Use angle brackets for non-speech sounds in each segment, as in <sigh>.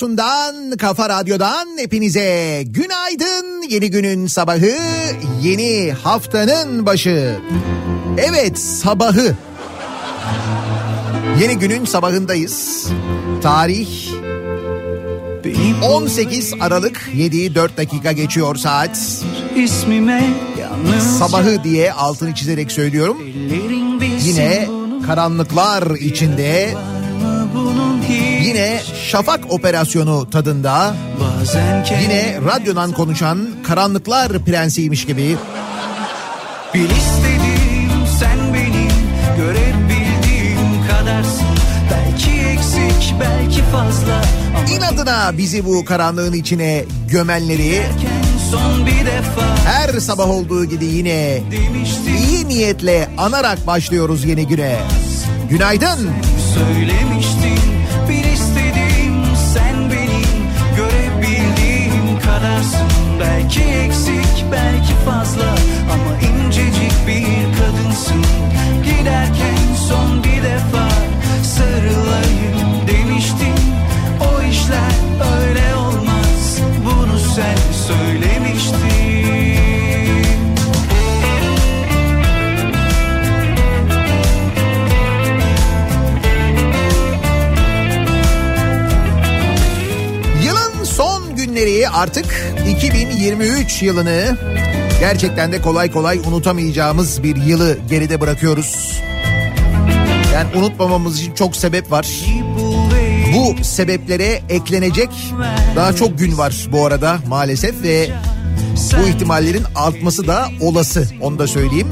Radyosundan, kafa radyodan hepinize günaydın. Yeni günün sabahı, yeni haftanın başı. Evet sabahı. Yeni günün sabahındayız. Tarih 18 Aralık 7 4 dakika geçiyor saat. İsmime Sabahı diye altını çizerek söylüyorum. Yine karanlıklar içinde yine şafak operasyonu tadında. Yine radyodan konuşan karanlıklar prensiymiş gibi. Bil istedim sen benim görebildiğim kadarsın. Belki eksik belki fazla. İnadına bizi bu karanlığın içine gömenleri. Her sabah olduğu gibi yine iyi niyetle anarak başlıyoruz yeni güne. Günaydın. söylemiştin belki fazla ama incecik bir kadınsın. Giderken son bir defa sarılayım demiştin. O işler öyle olmaz bunu sen söylemiştin günleri artık 2023 yılını gerçekten de kolay kolay unutamayacağımız bir yılı geride bırakıyoruz. Yani unutmamamız için çok sebep var. Bu sebeplere eklenecek daha çok gün var bu arada maalesef ve bu ihtimallerin artması da olası onu da söyleyeyim.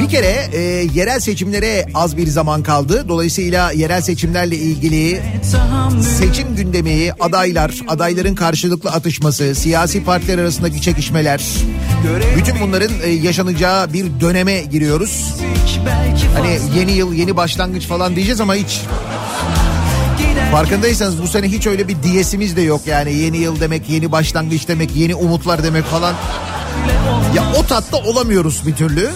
Bir kere e, yerel seçimlere az bir zaman kaldı. Dolayısıyla yerel seçimlerle ilgili seçim gündemi, adaylar, adayların karşılıklı atışması, siyasi partiler arasındaki çekişmeler, bütün bunların e, yaşanacağı bir döneme giriyoruz. Hani yeni yıl, yeni başlangıç falan diyeceğiz ama hiç farkındaysanız bu sene hiç öyle bir diyesimiz de yok yani. Yeni yıl demek, yeni başlangıç demek, yeni umutlar demek falan. Ya o tatta olamıyoruz bir türlü.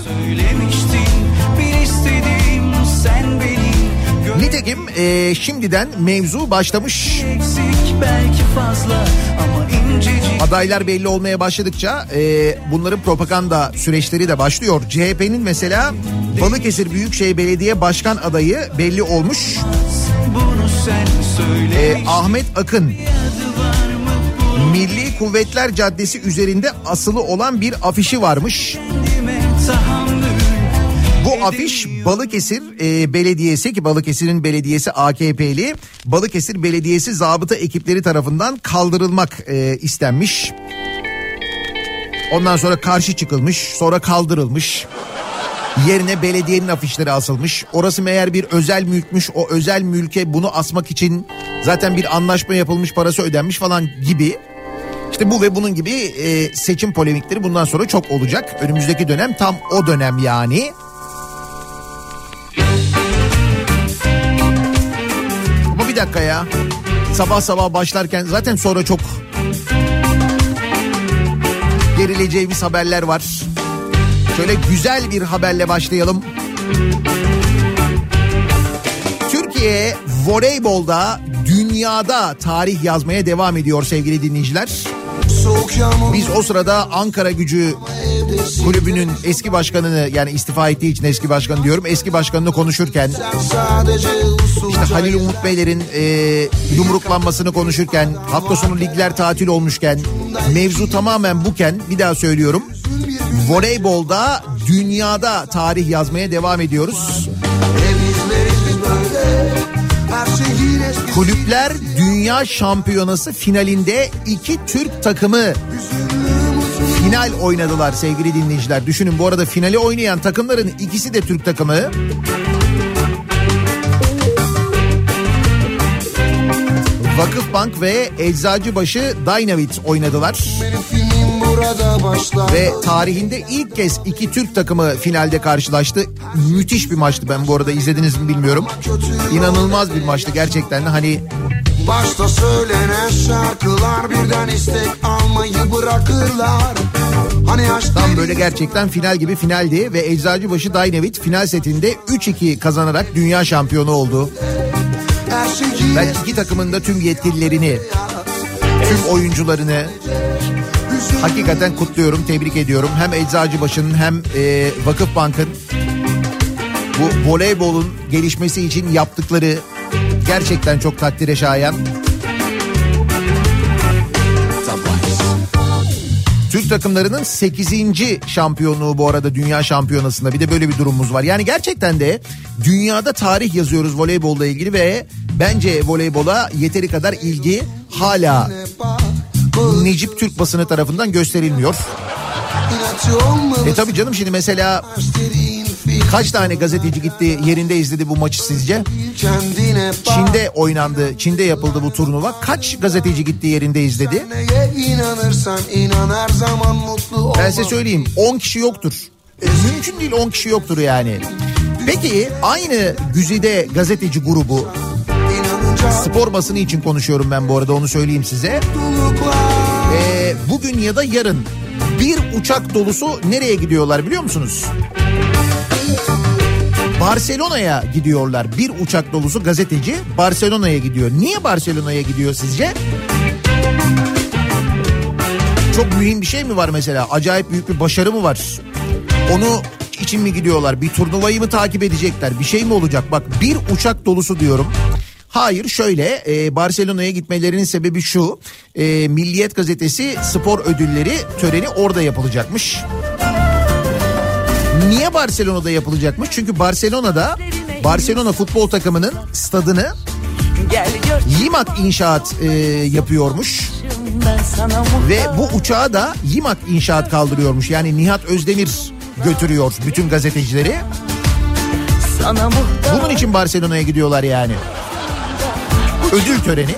Nitekim e, şimdiden mevzu başlamış. Eksik belki fazla ama incecik Adaylar belli olmaya başladıkça e, bunların propaganda süreçleri de başlıyor. CHP'nin mesela Balıkesir Büyükşehir Belediye Başkan adayı belli olmuş. E, Ahmet Akın Milli Kuvvetler Caddesi üzerinde asılı olan bir afişi varmış. Bu afiş Balıkesir e, Belediyesi ki Balıkesir'in belediyesi AKP'li Balıkesir Belediyesi zabıta ekipleri tarafından kaldırılmak e, istenmiş. Ondan sonra karşı çıkılmış sonra kaldırılmış. Yerine belediyenin afişleri asılmış. Orası meğer bir özel mülkmüş. O özel mülke bunu asmak için zaten bir anlaşma yapılmış parası ödenmiş falan gibi. İşte bu ve bunun gibi e, seçim polemikleri bundan sonra çok olacak. Önümüzdeki dönem tam o dönem yani. Ama bir dakika ya. Sabah sabah başlarken zaten sonra çok gerileceğimiz haberler var. Şöyle güzel bir haberle başlayalım. Türkiye voleybolda dünyada tarih yazmaya devam ediyor sevgili dinleyiciler. Biz o sırada Ankara Gücü kulübünün eski başkanını yani istifa ettiği için eski başkan diyorum. Eski başkanını konuşurken işte Halil Umut Beylerin e, yumruklanmasını konuşurken hafta sonu ligler tatil olmuşken mevzu tamamen buken bir daha söylüyorum. Voleybolda dünyada tarih yazmaya devam ediyoruz. Şey Kulüpler Dünya Şampiyonası finalinde iki Türk takımı final oynadılar sevgili dinleyiciler. Düşünün bu arada finali oynayan takımların ikisi de Türk takımı. Vakıfbank ve Eczacıbaşı Dynavit oynadılar. Ve tarihinde ilk kez iki Türk takımı finalde karşılaştı. Müthiş bir maçtı ben bu arada izlediniz mi bilmiyorum. İnanılmaz bir maçtı gerçekten de hani Başta söylenen şarkılar birden istek almayı bırakırlar Hani Tam böyle gerçekten final gibi finaldi ve Eczacıbaşı Dynavit final setinde 3-2 kazanarak dünya şampiyonu oldu. şey Ben iki takımın da tüm yetkililerini, tüm oyuncularını hakikaten kutluyorum, tebrik ediyorum. Hem Eczacıbaşı'nın hem e, Vakıfbank'ın bu voleybolun gelişmesi için yaptıkları gerçekten çok takdire şayan. Türk takımlarının 8. şampiyonluğu bu arada dünya şampiyonasında bir de böyle bir durumumuz var. Yani gerçekten de dünyada tarih yazıyoruz voleybolla ilgili ve bence voleybola yeteri kadar ilgi hala Necip Türk basını tarafından gösterilmiyor. E tabi canım şimdi mesela kaç tane gazeteci gitti yerinde izledi bu maçı sizce? Çin'de oynandı, Çin'de yapıldı bu turnuva. Kaç gazeteci gitti yerinde izledi? Ben size söyleyeyim 10 kişi yoktur. Mümkün değil 10 kişi yoktur yani. Peki aynı güzide gazeteci grubu spor basını için konuşuyorum ben bu arada onu söyleyeyim size. Ee, bugün ya da yarın bir uçak dolusu nereye gidiyorlar biliyor musunuz? Barcelona'ya gidiyorlar. Bir uçak dolusu gazeteci Barcelona'ya gidiyor. Niye Barcelona'ya gidiyor sizce? Çok mühim bir şey mi var mesela? Acayip büyük bir başarı mı var? Onu için mi gidiyorlar? Bir turnuvayı mı takip edecekler? Bir şey mi olacak? Bak bir uçak dolusu diyorum. Hayır şöyle e, Barcelona'ya gitmelerinin sebebi şu. E, Milliyet gazetesi spor ödülleri töreni orada yapılacakmış. Niye Barcelona'da yapılacakmış? Çünkü Barcelona'da Barcelona futbol takımının stadını Yimak İnşaat e, yapıyormuş. Ve bu uçağı da Yimak İnşaat kaldırıyormuş. Yani Nihat Özdemir götürüyor bütün gazetecileri. Bunun için Barcelona'ya gidiyorlar yani. Ödül töreni.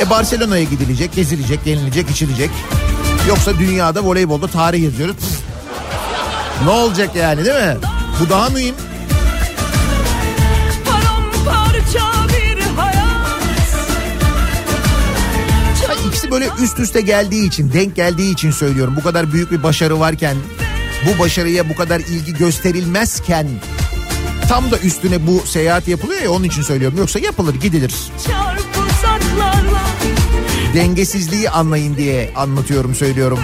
E Barcelona'ya gidilecek, gezilecek, yenilecek, içilecek. Yoksa dünyada voleybolda tarih yazıyoruz. Ne olacak yani değil mi? Bu daha mühim. İkisi böyle üst üste geldiği için, denk geldiği için söylüyorum. Bu kadar büyük bir başarı varken, bu başarıya bu kadar ilgi gösterilmezken tam da üstüne bu seyahat yapılıyor ya onun için söylüyorum. Yoksa yapılır, gidilir. Dengesizliği anlayın diye anlatıyorum, söylüyorum.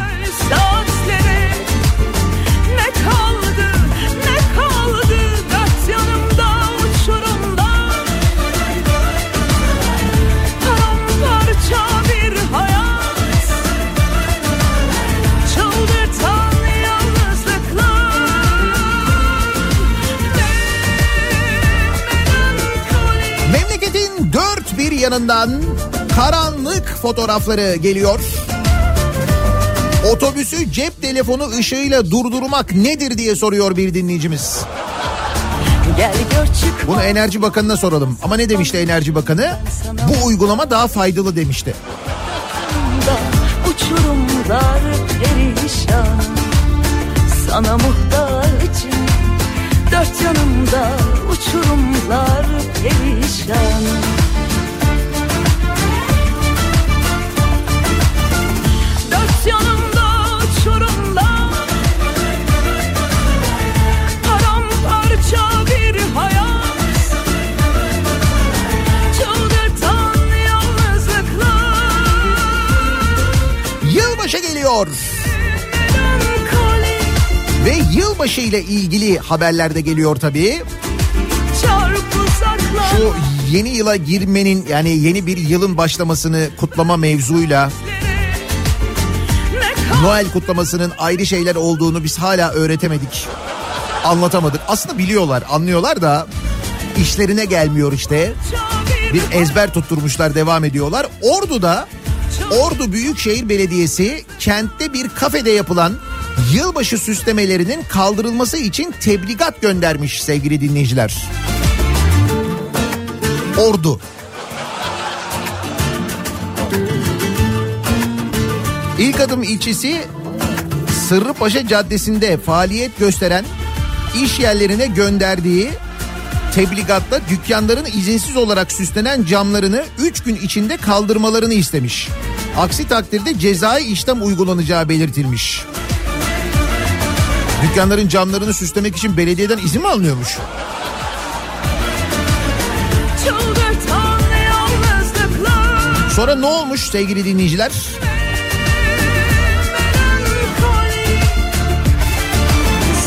Yanından karanlık fotoğrafları geliyor. Otobüsü cep telefonu ışığıyla durdurmak nedir diye soruyor bir dinleyicimiz. Bunu Enerji Bakanı'na soralım. Ama ne demişti Enerji Bakanı? Bu uygulama daha faydalı demişti. Uçurumlar perişan Sana muhtacım Dört yanımda uçurumlar perişan geliyor. Ve yılbaşı ile ilgili haberler de geliyor tabii. Şu yeni yıla girmenin yani yeni bir yılın başlamasını kutlama mevzuyla Noel kutlamasının ayrı şeyler olduğunu biz hala öğretemedik. Anlatamadık. Aslında biliyorlar, anlıyorlar da işlerine gelmiyor işte. Bir ezber tutturmuşlar, devam ediyorlar. Ordu'da Ordu Büyükşehir Belediyesi kentte bir kafede yapılan yılbaşı süslemelerinin kaldırılması için tebligat göndermiş sevgili dinleyiciler. Ordu. İlk adım ilçesi Sırrıpaşa Caddesi'nde faaliyet gösteren iş yerlerine gönderdiği tebligatta dükkanların izinsiz olarak süslenen camlarını 3 gün içinde kaldırmalarını istemiş. Aksi takdirde cezai işlem uygulanacağı belirtilmiş. Dükkanların camlarını süslemek için belediyeden izin mi alınıyormuş? Sonra ne olmuş sevgili dinleyiciler?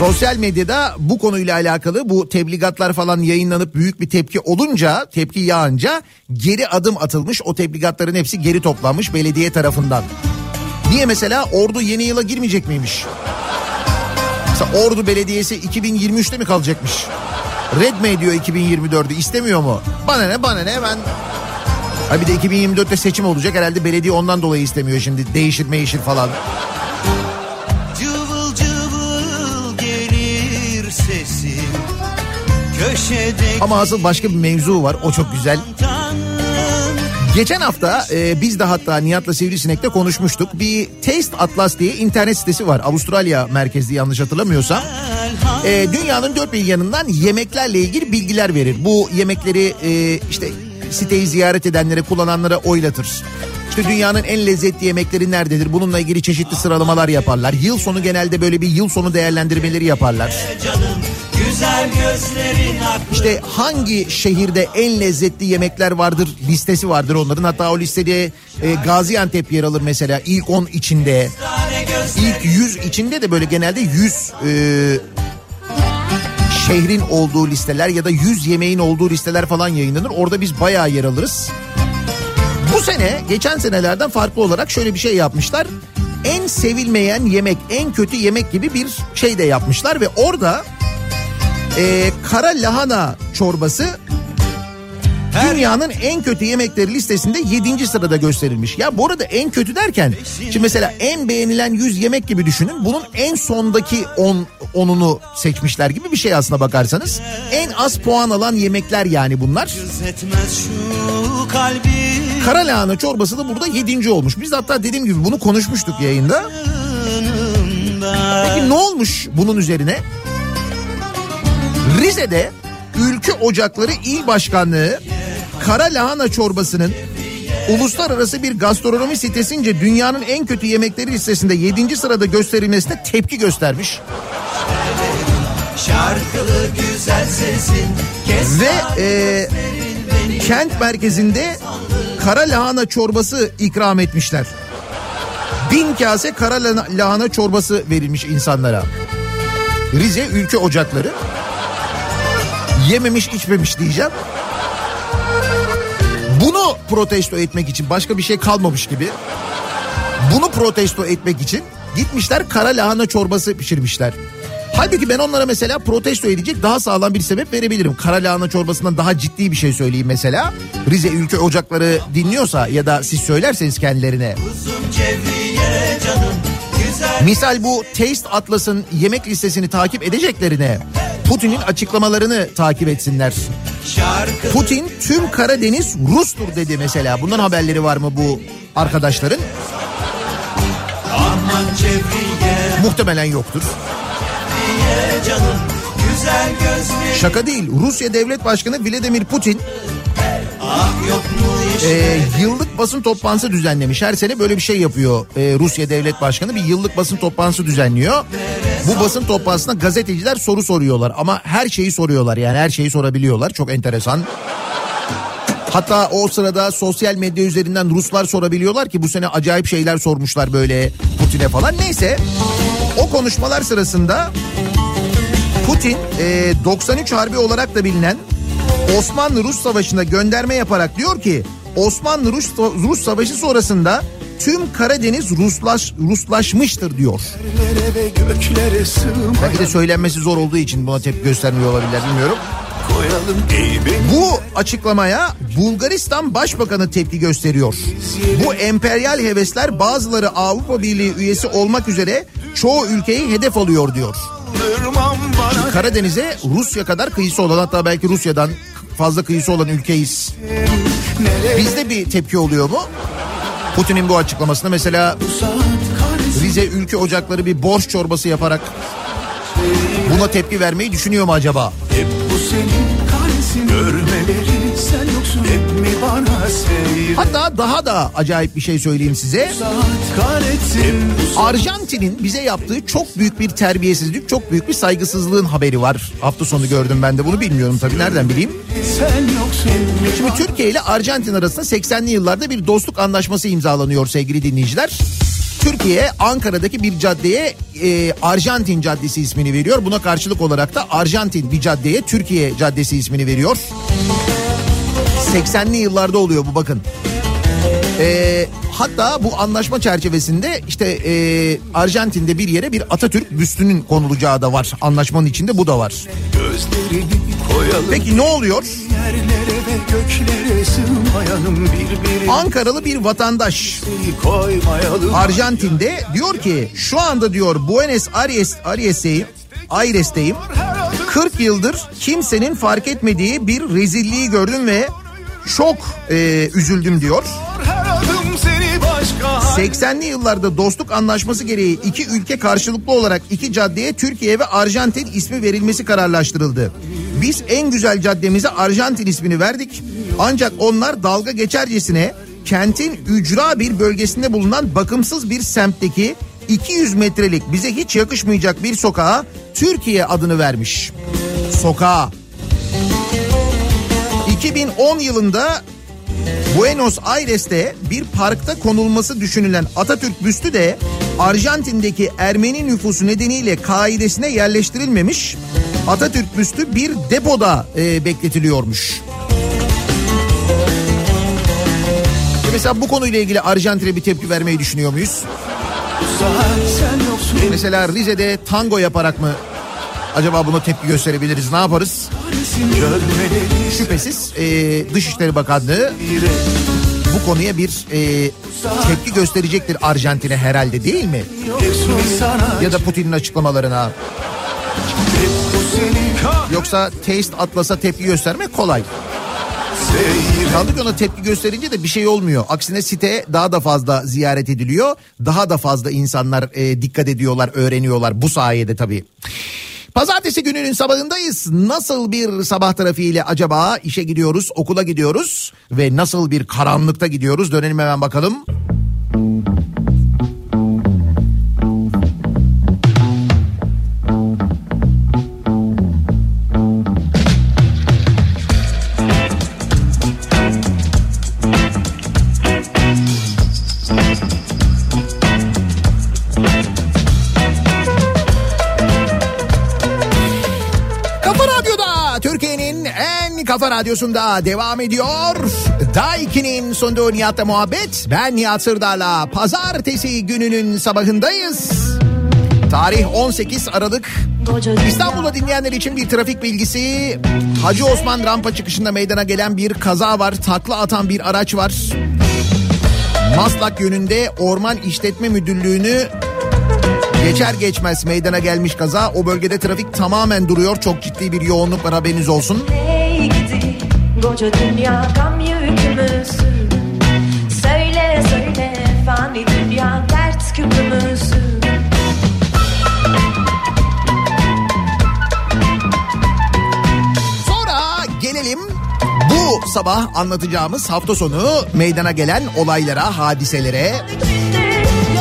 Sosyal medyada bu konuyla alakalı bu tebligatlar falan yayınlanıp büyük bir tepki olunca, tepki yağınca geri adım atılmış. O tebligatların hepsi geri toplanmış belediye tarafından. Niye mesela Ordu yeni yıla girmeyecek miymiş? Mesela Ordu Belediyesi 2023'te mi kalacakmış? Red mi ediyor 2024'ü istemiyor mu? Bana ne bana ne ben... Ha bir de 2024'te seçim olacak herhalde belediye ondan dolayı istemiyor şimdi değişir meşir falan. Ama asıl başka bir mevzu var o çok güzel. Geçen hafta e, biz de hatta Nihat'la Sivrisinek'te konuşmuştuk. Bir Taste Atlas diye internet sitesi var. Avustralya merkezli yanlış hatırlamıyorsam. E, dünyanın dört bir yanından yemeklerle ilgili bilgiler verir. Bu yemekleri e, işte siteyi ziyaret edenlere, kullananlara oylatır. İşte dünyanın en lezzetli yemekleri nerededir? Bununla ilgili çeşitli sıralamalar yaparlar. Yıl sonu genelde böyle bir yıl sonu değerlendirmeleri yaparlar. İşte hangi şehirde en lezzetli yemekler vardır listesi vardır onların. Hatta o listede e, Gaziantep yer alır mesela ilk 10 içinde. İlk 100 içinde de böyle genelde 100 e, şehrin olduğu listeler ya da 100 yemeğin olduğu listeler falan yayınlanır. Orada biz bayağı yer alırız. Bu sene geçen senelerden farklı olarak şöyle bir şey yapmışlar. En sevilmeyen yemek, en kötü yemek gibi bir şey de yapmışlar ve orada e, kara lahana çorbası dünyanın en kötü yemekleri listesinde 7. sırada gösterilmiş. Ya bu arada en kötü derken şimdi mesela en beğenilen 100 yemek gibi düşünün. Bunun en sondaki 10 onunu seçmişler gibi bir şey aslına bakarsanız. En az puan alan yemekler yani bunlar. Kara lahana çorbası da burada 7. olmuş. Biz de hatta dediğim gibi bunu konuşmuştuk yayında. Peki ne olmuş bunun üzerine? Rize'de Ülkü Ocakları İl Başkanlığı kara lahana çorbasının uluslararası bir gastronomi sitesince dünyanın en kötü yemekleri listesinde 7. sırada gösterilmesine tepki göstermiş. Şarkılı güzel sesin Ve e, kent merkezinde kara lahana çorbası ikram etmişler. Bin kase kara lahana- çorbası verilmiş insanlara. Rize Ülke Ocakları. Yememiş içmemiş diyeceğim. Bunu protesto etmek için başka bir şey kalmamış gibi. Bunu protesto etmek için gitmişler kara lahana çorbası pişirmişler. Halbuki ben onlara mesela protesto edecek daha sağlam bir sebep verebilirim. Kara lahana çorbasından daha ciddi bir şey söyleyeyim mesela. Rize Ülke Ocakları dinliyorsa ya da siz söylerseniz kendilerine. Cevriye canım Misal bu Taste Atlas'ın yemek listesini takip edeceklerine Putin'in açıklamalarını takip etsinler. Putin tüm Karadeniz Rus'tur dedi mesela. Bundan haberleri var mı bu arkadaşların? Muhtemelen yoktur. Şaka değil. Rusya Devlet Başkanı Vladimir Putin ah e, yıllık basın toplantısı düzenlemiş. Her sene böyle bir şey yapıyor e, Rusya Devlet Başkanı. Bir yıllık basın toplantısı düzenliyor. Bu basın toplantısında gazeteciler soru soruyorlar. Ama her şeyi soruyorlar yani her şeyi sorabiliyorlar. Çok enteresan. Hatta o sırada sosyal medya üzerinden Ruslar sorabiliyorlar ki bu sene acayip şeyler sormuşlar böyle Putin'e falan. Neyse o konuşmalar sırasında Putin e, 93 Harbi olarak da bilinen Osmanlı-Rus Savaşı'na gönderme yaparak diyor ki Osmanlı-Rus Rus Savaşı sonrasında tüm Karadeniz Ruslaş, Ruslaşmıştır diyor. Belki de söylenmesi zor olduğu için buna tepki göstermiyor olabilirler bilmiyorum. Bu açıklamaya Bulgaristan Başbakanı tepki gösteriyor. Bu emperyal hevesler bazıları Avrupa Birliği üyesi olmak üzere çoğu ülkeyi hedef alıyor diyor. Karadeniz'e Rusya kadar kıyısı olan hatta belki Rusya'dan fazla kıyısı olan ülkeyiz. Bizde bir tepki oluyor mu? Putin'in bu açıklamasına mesela Rize Ülke Ocakları bir borç çorbası yaparak buna tepki vermeyi düşünüyor mu acaba? Hep bu senin kahretsin Görmeleri Hatta daha da acayip bir şey söyleyeyim size. Arjantin'in bize yaptığı çok büyük bir terbiyesizlik, çok büyük bir saygısızlığın haberi var. Hafta sonu gördüm ben de bunu bilmiyorum tabii nereden bileyim. Şimdi Türkiye ile Arjantin arasında 80'li yıllarda bir dostluk anlaşması imzalanıyor sevgili dinleyiciler. Türkiye Ankara'daki bir caddeye e, Arjantin Caddesi ismini veriyor. Buna karşılık olarak da Arjantin bir caddeye Türkiye Caddesi ismini veriyor. 80'li yıllarda oluyor bu bakın. E, hatta bu anlaşma çerçevesinde işte e, Arjantin'de bir yere bir Atatürk büstünün konulacağı da var. Anlaşmanın içinde bu da var. Peki ne oluyor? Ankaralı bir vatandaş Arjantin'de diyor ki şu anda diyor Buenos Aires Aires'teyim. Aires'teyim. 40 yıldır kimsenin fark etmediği bir rezilliği gördüm ve Çok e, üzüldüm diyor. Her adım seni başka 80'li yıllarda dostluk anlaşması gereği iki ülke karşılıklı olarak iki caddeye Türkiye ve Arjantin ismi verilmesi kararlaştırıldı. Biz en güzel caddemize Arjantin ismini verdik. Ancak onlar dalga geçercesine kentin ücra bir bölgesinde bulunan bakımsız bir semtteki 200 metrelik bize hiç yakışmayacak bir sokağa Türkiye adını vermiş. Sokağa. 2010 yılında Buenos Aires'te bir parkta konulması düşünülen Atatürk büstü de Arjantin'deki Ermeni nüfusu nedeniyle kaidesine yerleştirilmemiş. Atatürk büstü bir depoda e, bekletiliyormuş. E Mesela bu konuyla ilgili Arjantin'e bir tepki vermeyi düşünüyor muyuz? yoksun Mesela Rize'de tango yaparak mı acaba buna tepki gösterebiliriz? Ne yaparız? Şüphesiz e, Dışişleri Bakanlığı bu konuya bir e, tepki gösterecektir Arjantin'e herhalde değil mi? Ya da Putin'in açıklamalarına. Yoksa Taste Atlas'a tepki göstermek kolay. kahseyir Kaldı ki ona tepki gösterince de bir şey olmuyor. Aksine site daha da fazla ziyaret ediliyor. Daha da fazla insanlar e, dikkat ediyorlar, öğreniyorlar bu sayede tabii. Pazartesi gününün sabahındayız. Nasıl bir sabah trafiğiyle acaba işe gidiyoruz, okula gidiyoruz ve nasıl bir karanlıkta gidiyoruz? Dönelim hemen bakalım. Kafa kafa radyosunda devam ediyor. Daiki'nin sunduğu Nihat'la muhabbet. Ben Nihat Sırdar'la pazartesi gününün sabahındayız. Tarih 18 Aralık. İstanbul'da dinleyenler için bir trafik bilgisi. Hacı Osman rampa çıkışında meydana gelen bir kaza var. Takla atan bir araç var. Maslak yönünde Orman İşletme Müdürlüğü'nü Geçer geçmez meydana gelmiş kaza. O bölgede trafik tamamen duruyor. Çok ciddi bir yoğunluk var haberiniz olsun. Gidi koca dünya gam yükümüzsün Söyle söyle fani dünya dert Sonra gelelim bu sabah anlatacağımız hafta sonu meydana gelen olaylara, hadiselere.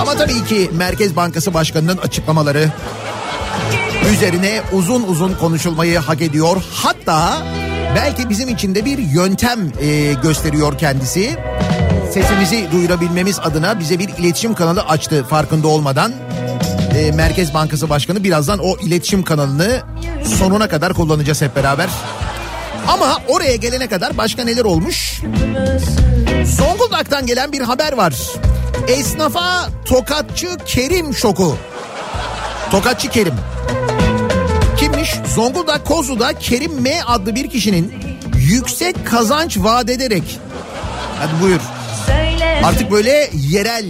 Ama tabii ki Merkez Bankası Başkanı'nın açıklamaları üzerine uzun uzun konuşulmayı hak ediyor. Hatta belki bizim için de bir yöntem e, gösteriyor kendisi. Sesimizi duyurabilmemiz adına bize bir iletişim kanalı açtı farkında olmadan. E, Merkez Bankası Başkanı birazdan o iletişim kanalını sonuna kadar kullanacağız hep beraber. Ama oraya gelene kadar başka neler olmuş? Zonguldak'tan gelen bir haber var. Esnafa tokatçı Kerim şoku. Tokatçı Kerim. Kimmiş? Zonguldak Kozlu'da Kerim M adlı bir kişinin yüksek kazanç vaat ederek hadi buyur artık böyle yerel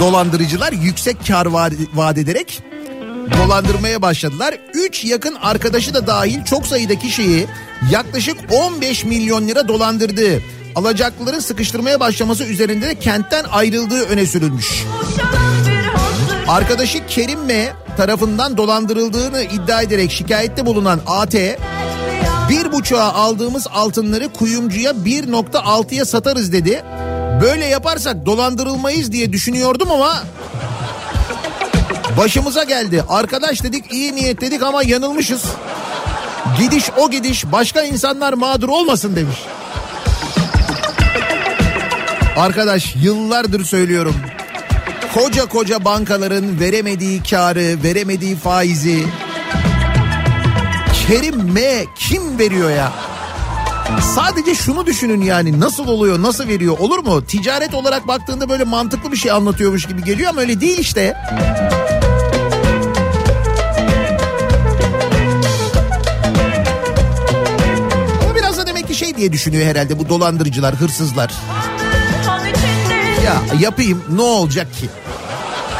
dolandırıcılar yüksek kar vaat ederek dolandırmaya başladılar. 3 yakın arkadaşı da dahil çok sayıda kişiyi yaklaşık 15 milyon lira dolandırdı. Alacaklıların sıkıştırmaya başlaması üzerinde de kentten ayrıldığı öne sürülmüş. Arkadaşı Kerim M tarafından dolandırıldığını iddia ederek şikayette bulunan AT bir buçuğa aldığımız altınları kuyumcuya 1.6'ya satarız dedi. Böyle yaparsak dolandırılmayız diye düşünüyordum ama başımıza geldi. Arkadaş dedik iyi niyet dedik ama yanılmışız. Gidiş o gidiş başka insanlar mağdur olmasın demiş. Arkadaş yıllardır söylüyorum. Koca koca bankaların veremediği karı, veremediği faizi Kerim M kim veriyor ya? Sadece şunu düşünün yani nasıl oluyor, nasıl veriyor olur mu? Ticaret olarak baktığında böyle mantıklı bir şey anlatıyormuş gibi geliyor ama öyle değil işte. Ama biraz da demek ki şey diye düşünüyor herhalde bu dolandırıcılar, hırsızlar. Ya yapayım ne olacak ki?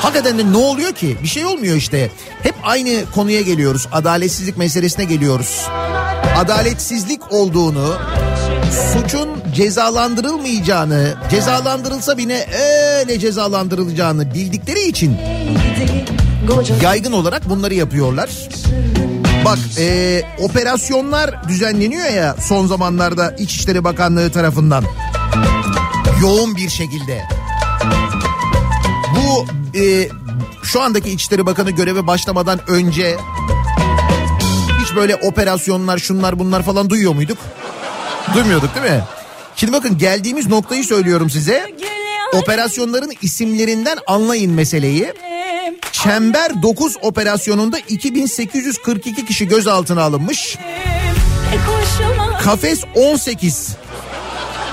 Hakikaten de ne oluyor ki? Bir şey olmuyor işte. Hep aynı konuya geliyoruz. Adaletsizlik meselesine geliyoruz. Adaletsizlik olduğunu suçun cezalandırılmayacağını, cezalandırılsa bile öyle cezalandırılacağını bildikleri için yaygın olarak bunları yapıyorlar. Bak e, operasyonlar düzenleniyor ya son zamanlarda İçişleri Bakanlığı tarafından. Yoğun bir şekilde. Bu e, şu andaki İçişleri Bakanı göreve başlamadan önce hiç böyle operasyonlar şunlar bunlar falan duyuyor muyduk? Duymuyorduk değil mi? Şimdi bakın geldiğimiz noktayı söylüyorum size. Operasyonların isimlerinden anlayın meseleyi. Çember 9 operasyonunda 2842 kişi gözaltına alınmış. Kafes 18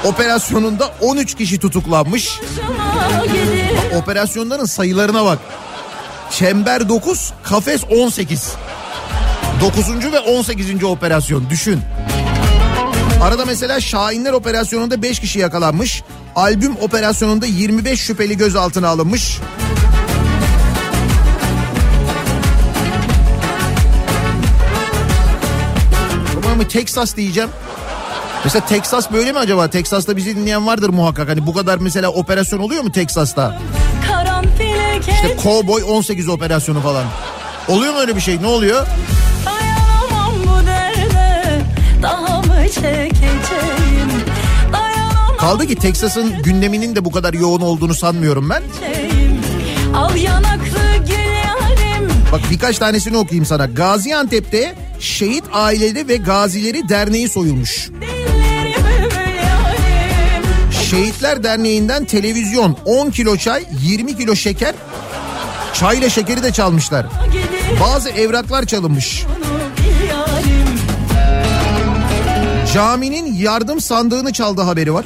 operasyonunda 13 kişi tutuklanmış. Operasyonların sayılarına bak. Çember 9, kafes 18. 9. ve 18. operasyon düşün. Arada mesela Şahinler operasyonunda 5 kişi yakalanmış. Albüm operasyonunda 25 şüpheli gözaltına alınmış. Ama Texas diyeceğim. Mesela Texas böyle mi acaba? Texas'ta bizi dinleyen vardır muhakkak. Hani bu kadar mesela operasyon oluyor mu Texas'ta? İşte Cowboy 18 operasyonu falan. Oluyor mu öyle bir şey? Ne oluyor? Dayanamam bu derde daha mı çekeceğim Dayanamam Kaldı ki Texas'ın gündeminin de bu kadar yoğun olduğunu sanmıyorum ben. Al yanaklı gül Bak birkaç tanesini okuyayım sana. Gaziantep'te Şehit Aileleri ve Gazileri Derneği soyulmuş. Yarim Şehitler Derneği'nden televizyon, 10 kilo çay, 20 kilo şeker, çayla şekeri de çalmışlar. Bazı evraklar çalınmış. Caminin yardım sandığını çaldı haberi var.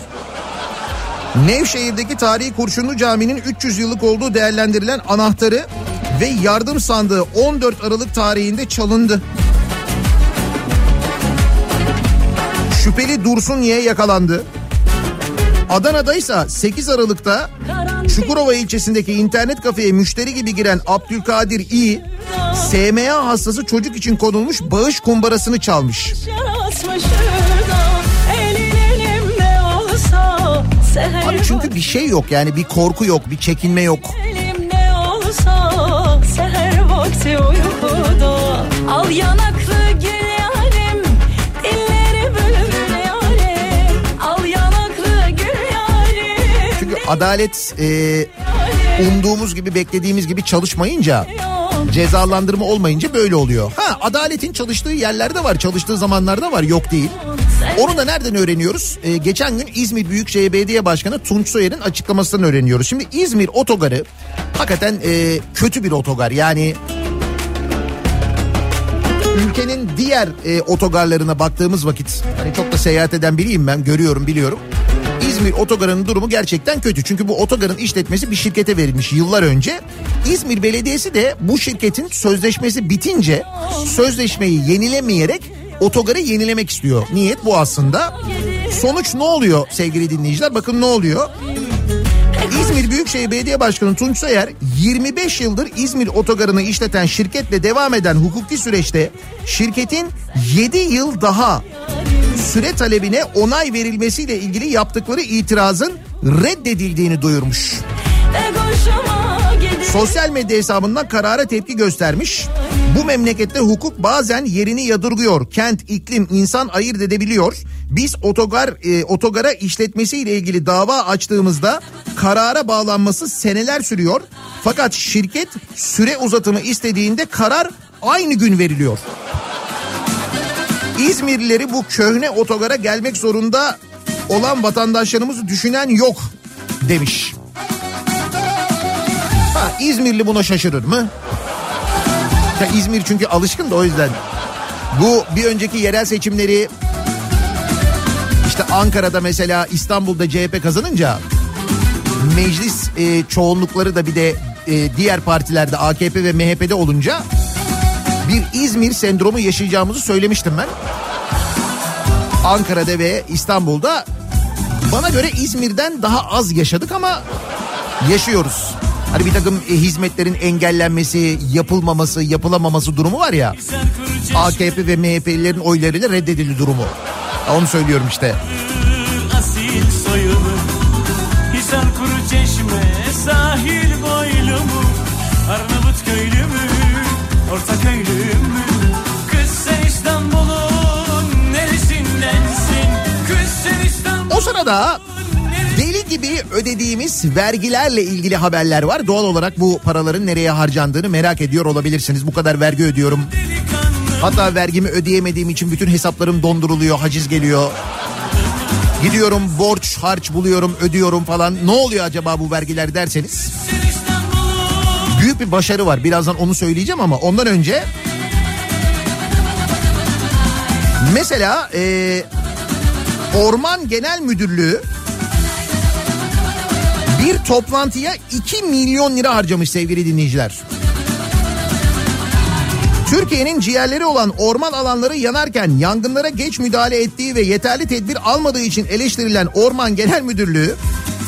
Nevşehir'deki tarihi Kurşunlu Cami'nin 300 yıllık olduğu değerlendirilen anahtarı ve yardım sandığı 14 Aralık tarihinde çalındı. Şüpheli Dursun Ye yakalandı. Adana'da ise 8 Aralık'ta Çukurova ilçesindeki internet kafeye müşteri gibi giren Abdülkadir İ, SMA hastası çocuk için konulmuş bağış kumbarasını çalmış. Abi çünkü bir şey yok yani bir korku yok, bir çekinme yok. elimde olsa Seher vakti uykuda Al yanaklı adalet e, umduğumuz gibi beklediğimiz gibi çalışmayınca cezalandırma olmayınca böyle oluyor. Ha adaletin çalıştığı yerlerde var, çalıştığı zamanlarda var yok değil. Onu da nereden öğreniyoruz? Ee, geçen gün İzmir Büyükşehir Belediye Başkanı Tunç Soyer'in açıklamasından öğreniyoruz. Şimdi İzmir otogarı hakikaten e, kötü bir otogar. Yani ülkenin diğer e, otogarlarına baktığımız vakit hani çok da seyahat eden biriyim ben görüyorum biliyorum. İzmir otogarının durumu gerçekten kötü. Çünkü bu otogarın işletmesi bir şirkete verilmiş yıllar önce. İzmir Belediyesi de bu şirketin sözleşmesi bitince sözleşmeyi yenilemeyerek otogarı yenilemek istiyor. Niyet bu aslında. Sonuç ne oluyor sevgili dinleyiciler? Bakın ne oluyor? İzmir Büyükşehir Belediye Başkanı Tunç Soyer 25 yıldır İzmir otogarını işleten şirketle devam eden hukuki süreçte şirketin 7 yıl daha süre talebine onay verilmesiyle ilgili yaptıkları itirazın reddedildiğini duyurmuş. Sosyal medya hesabından karara tepki göstermiş. Bu memlekette hukuk bazen yerini yadırgıyor. Kent, iklim, insan ayırt edebiliyor. Biz otogar e, otogara işletmesiyle ilgili dava açtığımızda karara bağlanması seneler sürüyor. Fakat şirket süre uzatımı istediğinde karar aynı gün veriliyor. İzmirlileri bu köhne otogara gelmek zorunda olan vatandaşlarımızı düşünen yok demiş. Ha, İzmirli buna şaşırır mı? Ya İzmir çünkü alışkın da o yüzden. Bu bir önceki yerel seçimleri işte Ankara'da mesela İstanbul'da CHP kazanınca meclis e, çoğunlukları da bir de e, diğer partilerde AKP ve MHP'de olunca bir İzmir sendromu yaşayacağımızı söylemiştim ben. Ankara'da ve İstanbul'da bana göre İzmir'den daha az yaşadık ama yaşıyoruz. Hani bir takım e, hizmetlerin engellenmesi, yapılmaması, yapılamaması durumu var ya. AKP ve MHP'lilerin oylarıyla reddedildi durumu. Onu söylüyorum işte. Hisar kuru çeşme sahil boylu mu Arnavut köylü mü orta sırada deli gibi ödediğimiz vergilerle ilgili haberler var. Doğal olarak bu paraların nereye harcandığını merak ediyor olabilirsiniz. Bu kadar vergi ödüyorum. Hatta vergimi ödeyemediğim için bütün hesaplarım donduruluyor, haciz geliyor. Gidiyorum borç harç buluyorum, ödüyorum falan. Ne oluyor acaba bu vergiler derseniz? Büyük bir başarı var. Birazdan onu söyleyeceğim ama ondan önce mesela e, Orman Genel Müdürlüğü bir toplantıya 2 milyon lira harcamış sevgili dinleyiciler. Türkiye'nin ciğerleri olan orman alanları yanarken yangınlara geç müdahale ettiği ve yeterli tedbir almadığı için eleştirilen Orman Genel Müdürlüğü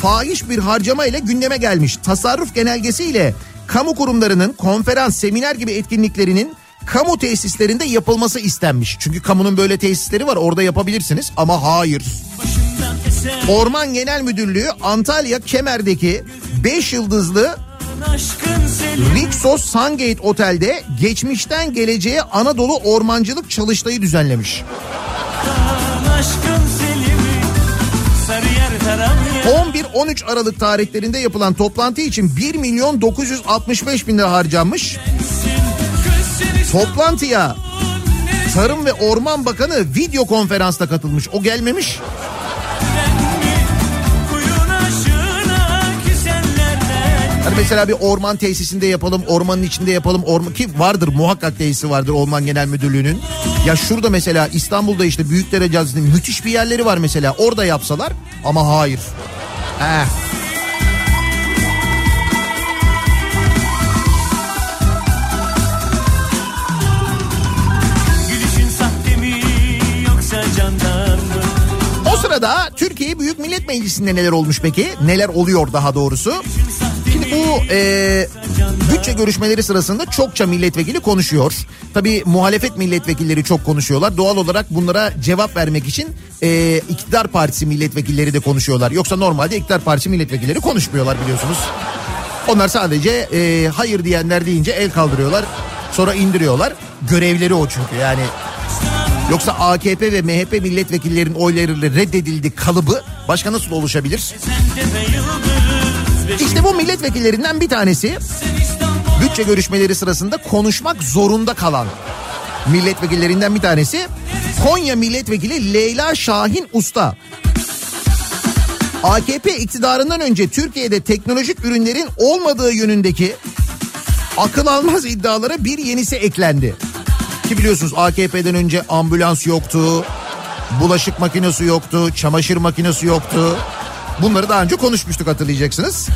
fahiş bir harcama ile gündeme gelmiş. Tasarruf genelgesiyle kamu kurumlarının konferans, seminer gibi etkinliklerinin kamu tesislerinde yapılması istenmiş. Çünkü kamunun böyle tesisleri var orada yapabilirsiniz ama hayır. Orman Genel Müdürlüğü Antalya Kemer'deki 5 yıldızlı Rixos Sungate Otel'de geçmişten geleceğe Anadolu ormancılık çalıştayı düzenlemiş. aşkın selimi Sarıyer Taramya 11-13 Aralık tarihlerinde yapılan toplantı için 1 milyon 965 bin lira harcanmış. Kız sen Toplantıya Tarım ve Orman Bakanı video konferansta katılmış. O gelmemiş. Hani mesela bir orman tesisinde yapalım, ormanın içinde yapalım. Orman ki vardır muhakkak tesisi vardır Orman Genel Müdürlüğü'nün. Ya şurada mesela İstanbul'da işte Büyükdere Caddesi'nde müthiş bir yerleri var mesela. Orada yapsalar ama hayır. Heh. Sırada Türkiye Büyük Millet Meclisi'nde neler olmuş peki? Neler oluyor daha doğrusu? Şimdi bu e, bütçe görüşmeleri sırasında çokça milletvekili konuşuyor. Tabii muhalefet milletvekilleri çok konuşuyorlar. Doğal olarak bunlara cevap vermek için e, iktidar partisi milletvekilleri de konuşuyorlar. Yoksa normalde iktidar partisi milletvekilleri konuşmuyorlar biliyorsunuz. Onlar sadece e, hayır diyenler deyince el kaldırıyorlar. Sonra indiriyorlar. Görevleri o çünkü yani. Yoksa AKP ve MHP milletvekillerinin oylarıyla reddedildi kalıbı başka nasıl oluşabilir? İşte bu milletvekillerinden bir tanesi bütçe görüşmeleri sırasında konuşmak zorunda kalan milletvekillerinden bir tanesi Konya milletvekili Leyla Şahin Usta. AKP iktidarından önce Türkiye'de teknolojik ürünlerin olmadığı yönündeki akıl almaz iddialara bir yenisi eklendi. Ki biliyorsunuz AKP'den önce ambulans yoktu, bulaşık makinesi yoktu, çamaşır makinesi yoktu. Bunları daha önce konuşmuştuk hatırlayacaksınız.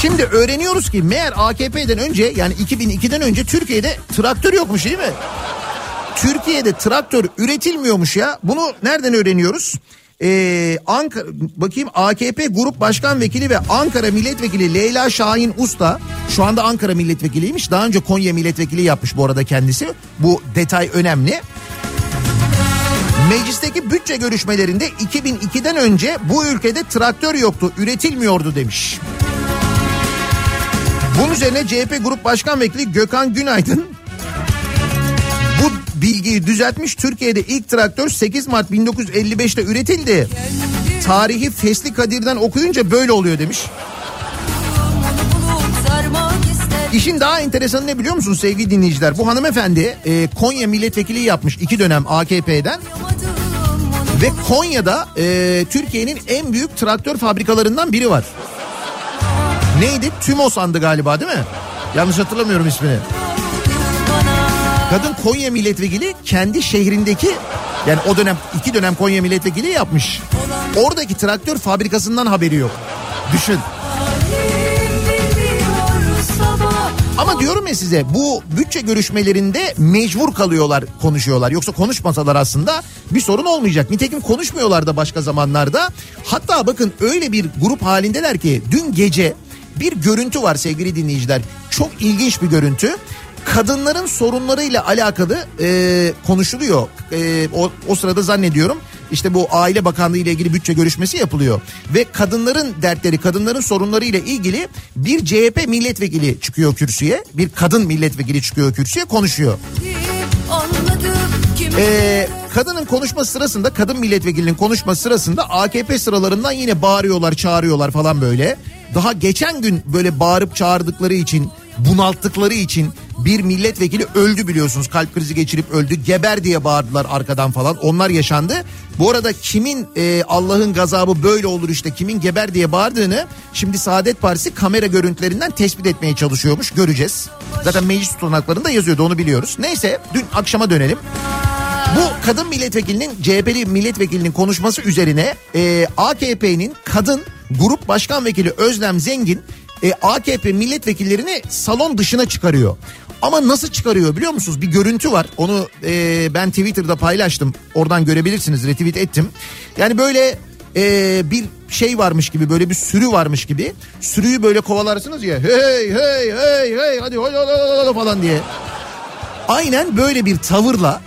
Şimdi öğreniyoruz ki meğer AKP'den önce yani 2002'den önce Türkiye'de traktör yokmuş değil mi? Türkiye'de traktör üretilmiyormuş ya. Bunu nereden öğreniyoruz? Ee, Ankara, bakayım AKP Grup Başkan Vekili ve Ankara Milletvekili Leyla Şahin Usta şu anda Ankara Milletvekiliymiş. Daha önce Konya Milletvekili yapmış bu arada kendisi. Bu detay önemli. Meclisteki bütçe görüşmelerinde 2002'den önce bu ülkede traktör yoktu, üretilmiyordu demiş. Bunun üzerine CHP Grup Başkan Vekili Gökhan Günaydın bilgiyi düzeltmiş. Türkiye'de ilk traktör 8 Mart 1955'te üretildi. Tarihi Fesli Kadir'den okuyunca böyle oluyor demiş. İşin daha enteresanı ne biliyor musunuz sevgili dinleyiciler? Bu hanımefendi e, Konya milletvekili yapmış iki dönem AKP'den. Ve Konya'da e, Türkiye'nin en büyük traktör fabrikalarından biri var. Neydi? Tümosan'dı galiba değil mi? Yanlış hatırlamıyorum ismini. Kadın Konya milletvekili kendi şehrindeki yani o dönem iki dönem Konya milletvekili yapmış. Oradaki traktör fabrikasından haberi yok. Düşün. Ama diyorum ya size bu bütçe görüşmelerinde mecbur kalıyorlar konuşuyorlar. Yoksa konuşmasalar aslında bir sorun olmayacak. Nitekim konuşmuyorlar da başka zamanlarda. Hatta bakın öyle bir grup halindeler ki dün gece bir görüntü var sevgili dinleyiciler. Çok ilginç bir görüntü. Kadınların sorunlarıyla alakalı e, konuşuluyor. E, o, o sırada zannediyorum işte bu aile bakanlığı ile ilgili bütçe görüşmesi yapılıyor. Ve kadınların dertleri, kadınların sorunları ile ilgili bir CHP milletvekili çıkıyor kürsüye. Bir kadın milletvekili çıkıyor kürsüye konuşuyor. Ee, kadının konuşma sırasında kadın milletvekilinin konuşma sırasında AKP sıralarından yine bağırıyorlar çağırıyorlar falan böyle. Daha geçen gün böyle bağırıp çağırdıkları için bunalttıkları için bir milletvekili öldü biliyorsunuz kalp krizi geçirip öldü geber diye bağırdılar arkadan falan onlar yaşandı. Bu arada kimin e, Allah'ın gazabı böyle olur işte kimin geber diye bağırdığını şimdi Saadet Partisi kamera görüntülerinden tespit etmeye çalışıyormuş göreceğiz. Zaten meclis tutanaklarında yazıyordu onu biliyoruz. Neyse dün akşama dönelim. Bu kadın milletvekilinin CHP'li milletvekilinin konuşması üzerine e, AKP'nin kadın grup başkan vekili Özlem Zengin e, AKP milletvekillerini salon dışına çıkarıyor. Ama nasıl çıkarıyor biliyor musunuz? Bir görüntü var. Onu e, ben Twitter'da paylaştım. Oradan görebilirsiniz. Retweet ettim. Yani böyle e, bir şey varmış gibi böyle bir sürü varmış gibi. Sürüyü böyle kovalarsınız ya. Hey hey hey hey hadi hadi hadi, hadi falan diye. Aynen böyle bir tavırla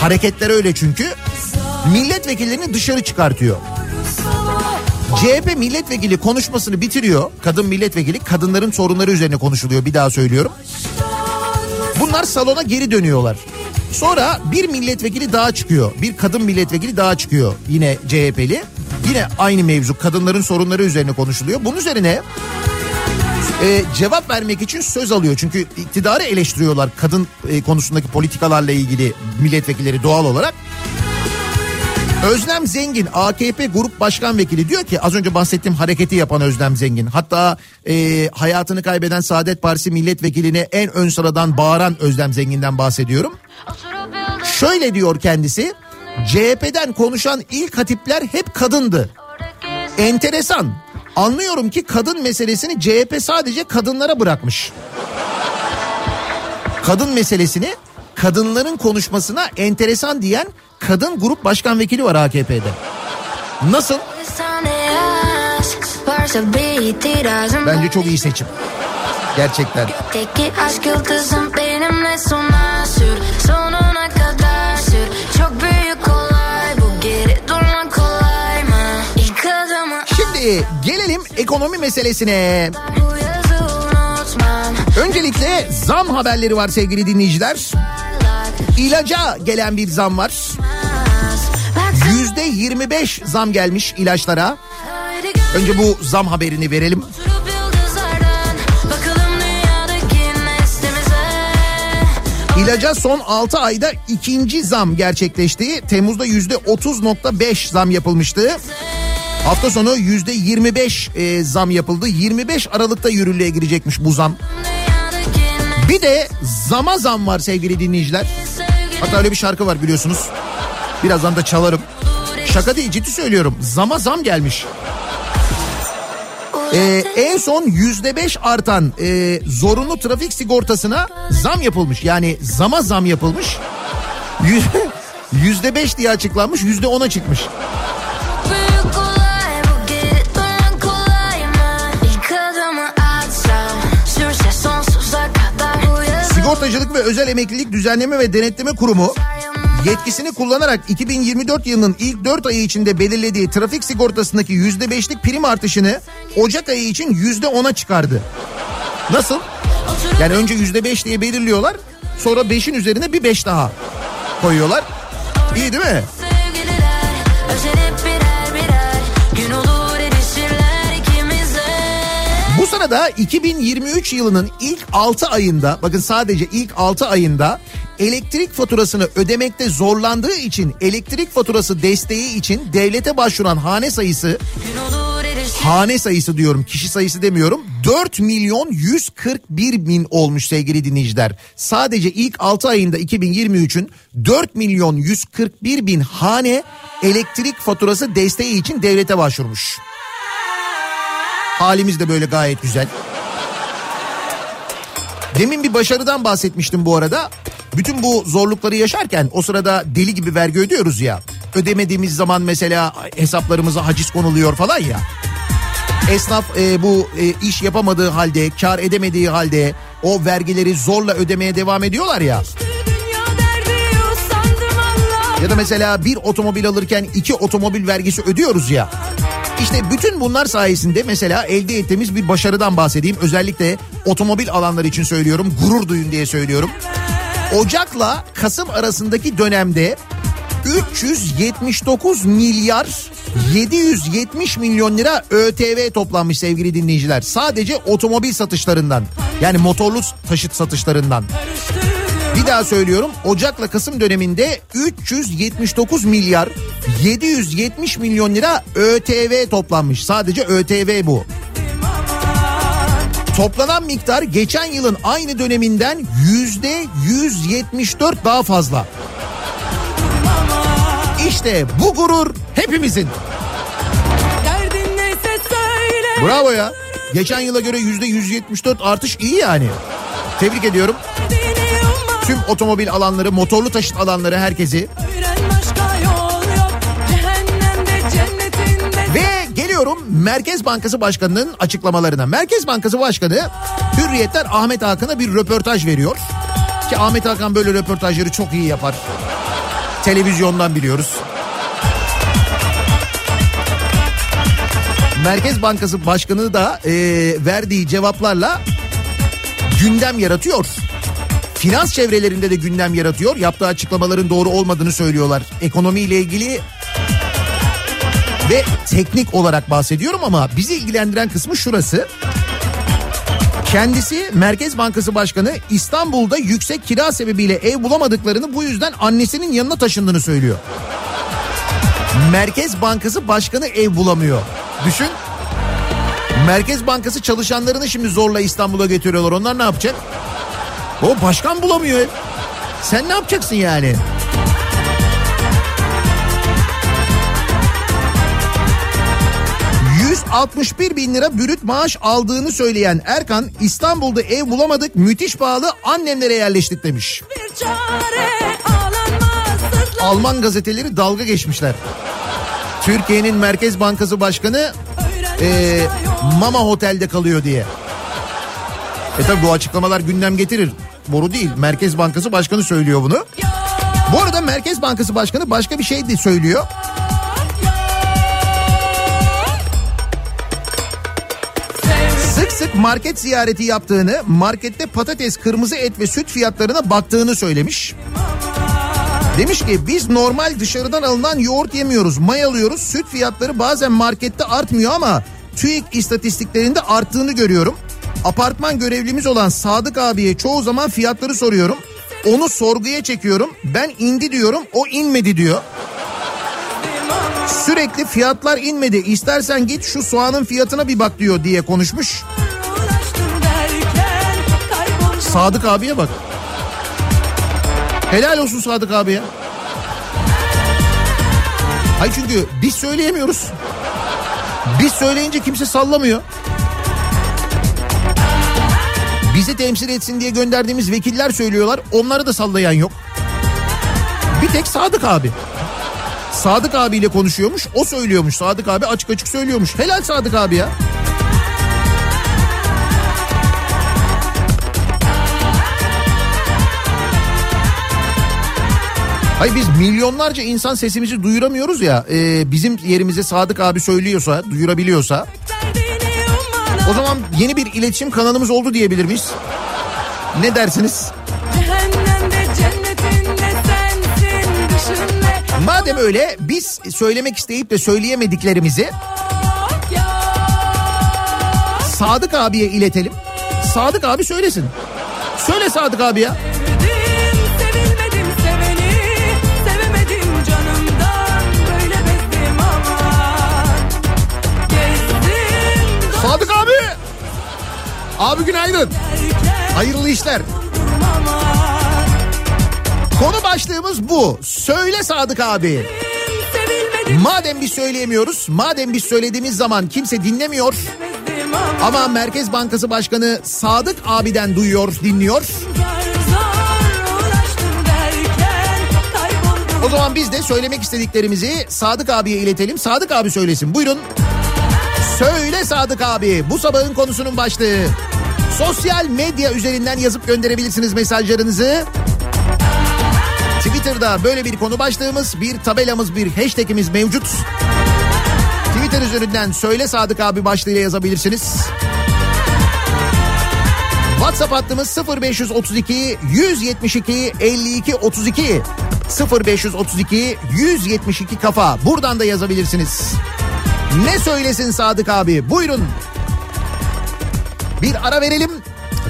hareketler öyle çünkü milletvekillerini dışarı çıkartıyor. CHP milletvekili konuşmasını bitiriyor. Kadın milletvekili kadınların sorunları üzerine konuşuluyor bir daha söylüyorum. Bunlar salona geri dönüyorlar. Sonra bir milletvekili daha çıkıyor. Bir kadın milletvekili daha çıkıyor. Yine CHP'li. Yine aynı mevzu kadınların sorunları üzerine konuşuluyor. Bunun üzerine e, cevap vermek için söz alıyor. Çünkü iktidarı eleştiriyorlar kadın e, konusundaki politikalarla ilgili milletvekilleri doğal olarak. Özlem Zengin AKP Grup Başkan Vekili diyor ki az önce bahsettiğim hareketi yapan Özlem Zengin. Hatta e, hayatını kaybeden Saadet Partisi milletvekiline en ön sıradan bağıran Özlem Zengin'den bahsediyorum. Şöyle diyor kendisi CHP'den konuşan ilk hatipler hep kadındı. Enteresan. Anlıyorum ki kadın meselesini CHP sadece kadınlara bırakmış. Kadın meselesini kadınların konuşmasına enteresan diyen kadın grup başkan vekili var AKP'de. Nasıl? Bence çok iyi seçim. Gerçekten. Gökteki aşk yıldızım benimle sona sür Sonuna kadar sür Çok büyük olay bu geri durmak kolay mı? İlk adımı Şimdi gelelim ekonomi meselesine. Öncelikle zam haberleri var sevgili dinleyiciler. İlaca gelen bir zam var. Yüzde 25 zam gelmiş ilaçlara. Önce bu zam haberini verelim. İlaca son 6 ayda ikinci zam gerçekleşti. Temmuz'da yüzde 30.5 zam yapılmıştı. Hafta sonu yüzde 25 e, zam yapıldı. 25 Aralık'ta yürürlüğe girecekmiş bu zam. Bir de zama zam var sevgili dinleyiciler. Hatta öyle bir şarkı var biliyorsunuz. Birazdan da çalarım. Şaka değil ciddi söylüyorum. Zama zam gelmiş. Ee, en son yüzde beş artan e, zorunlu trafik sigortasına zam yapılmış. Yani zama zam yapılmış. Yüz- <laughs> Yüzde beş diye açıklanmış yüzde ona çıkmış. Sigortacılık ve Özel Emeklilik Düzenleme ve Denetleme Kurumu yetkisini kullanarak 2024 yılının ilk 4 ayı içinde belirlediği trafik sigortasındaki %5'lik prim artışını Ocak ayı için %10'a çıkardı. Nasıl? Yani önce %5 diye belirliyorlar sonra 5'in üzerine bir 5 daha koyuyorlar. İyi değil mi? Sırada 2023 yılının ilk 6 ayında bakın sadece ilk 6 ayında elektrik faturasını ödemekte zorlandığı için elektrik faturası desteği için devlete başvuran hane sayısı hane sayısı diyorum kişi sayısı demiyorum 4 milyon 141 bin olmuş sevgili dinleyiciler. Sadece ilk 6 ayında 2023'ün 4 milyon 141 bin hane elektrik faturası desteği için devlete başvurmuş. Halimiz de böyle gayet güzel. Demin bir başarıdan bahsetmiştim bu arada. Bütün bu zorlukları yaşarken o sırada deli gibi vergi ödüyoruz ya. Ödemediğimiz zaman mesela hesaplarımıza haciz konuluyor falan ya. Esnaf e, bu e, iş yapamadığı halde, kar edemediği halde o vergileri zorla ödemeye devam ediyorlar ya. Ya da mesela bir otomobil alırken iki otomobil vergisi ödüyoruz ya. İşte bütün bunlar sayesinde mesela elde ettiğimiz bir başarıdan bahsedeyim. Özellikle otomobil alanları için söylüyorum. Gurur duyun diye söylüyorum. Ocak'la Kasım arasındaki dönemde 379 milyar 770 milyon lira ÖTV toplanmış sevgili dinleyiciler. Sadece otomobil satışlarından yani motorlu taşıt satışlarından. Bir daha söylüyorum Ocak'la Kasım döneminde 379 milyar 770 milyon lira ÖTV toplanmış. Sadece ÖTV bu. Toplanan miktar geçen yılın aynı döneminden yüzde 174 daha fazla. İşte bu gurur hepimizin. Derdin. Bravo ya. Geçen yıla göre yüzde 174 artış iyi yani. Tebrik ediyorum. Derdini umma. Tüm otomobil alanları, motorlu taşıt alanları herkesi. Ve geliyorum Merkez Bankası Başkanı'nın açıklamalarına. Merkez Bankası Başkanı Hürriyetler Ahmet Hakan'a bir röportaj veriyor. Ki Ahmet Hakan böyle röportajları çok iyi yapar. Televizyondan biliyoruz. Merkez Bankası Başkanı da e, verdiği cevaplarla gündem yaratıyor. Finans çevrelerinde de gündem yaratıyor. Yaptığı açıklamaların doğru olmadığını söylüyorlar. Ekonomiyle ilgili ve teknik olarak bahsediyorum ama bizi ilgilendiren kısmı şurası. Kendisi Merkez Bankası Başkanı İstanbul'da yüksek kira sebebiyle ev bulamadıklarını bu yüzden annesinin yanına taşındığını söylüyor. Merkez Bankası Başkanı ev bulamıyor. Düşün. Merkez Bankası çalışanlarını şimdi zorla İstanbul'a getiriyorlar. Onlar ne yapacak? O başkan bulamıyor. Sen ne yapacaksın yani? ...161 bin lira bürüt maaş aldığını söyleyen Erkan... ...İstanbul'da ev bulamadık müthiş pahalı annemlere yerleştik demiş. Alman gazeteleri dalga geçmişler. Türkiye'nin Merkez Bankası Başkanı e, Mama Otel'de kalıyor diye. E tabi bu açıklamalar gündem getirir. Boru değil. Merkez Bankası Başkanı söylüyor bunu. Bu arada Merkez Bankası Başkanı başka bir şey de söylüyor. Sık sık market ziyareti yaptığını, markette patates, kırmızı et ve süt fiyatlarına baktığını söylemiş. Demiş ki biz normal dışarıdan alınan yoğurt yemiyoruz, may alıyoruz. Süt fiyatları bazen markette artmıyor ama TÜİK istatistiklerinde arttığını görüyorum. Apartman görevlimiz olan Sadık abiye çoğu zaman fiyatları soruyorum. Onu sorguya çekiyorum. Ben indi diyorum, o inmedi diyor. Sürekli fiyatlar inmedi. İstersen git şu soğanın fiyatına bir bak diyor diye konuşmuş. Sadık abiye bak. Helal olsun Sadık abiye. Hayır çünkü biz söyleyemiyoruz. Biz söyleyince kimse sallamıyor. Bizi temsil etsin diye gönderdiğimiz vekiller söylüyorlar. Onları da sallayan yok. Bir tek Sadık abi. Sadık abiyle konuşuyormuş. O söylüyormuş. Sadık abi açık açık söylüyormuş. Helal Sadık abi ya. Hayır biz milyonlarca insan sesimizi duyuramıyoruz ya. e, bizim yerimize Sadık abi söylüyorsa, duyurabiliyorsa. O zaman yeni bir iletişim kanalımız oldu diyebilir miyiz? Ne dersiniz? Madem öyle biz söylemek isteyip de söyleyemediklerimizi Sadık abiye iletelim. Sadık abi söylesin. Söyle Sadık abi ya. sevdim sevilmedim Abi günaydın. Hayırlı işler. Konu başlığımız bu. Söyle Sadık abi. Madem biz söyleyemiyoruz, madem biz söylediğimiz zaman kimse dinlemiyor ama Merkez Bankası Başkanı Sadık abiden duyuyor, dinliyor. O zaman biz de söylemek istediklerimizi Sadık abiye iletelim. Sadık abi söylesin. Buyurun. Söyle Sadık abi. Bu sabahın konusunun başlığı. Sosyal medya üzerinden yazıp gönderebilirsiniz mesajlarınızı. Twitter Twitter'da böyle bir konu başlığımız, bir tabelamız, bir hashtagimiz mevcut. Twitter üzerinden Söyle Sadık abi başlığıyla yazabilirsiniz. WhatsApp hattımız 0532 172 52 32 0532 172 kafa. Buradan da yazabilirsiniz. Ne söylesin Sadık abi? Buyurun. Bir ara verelim.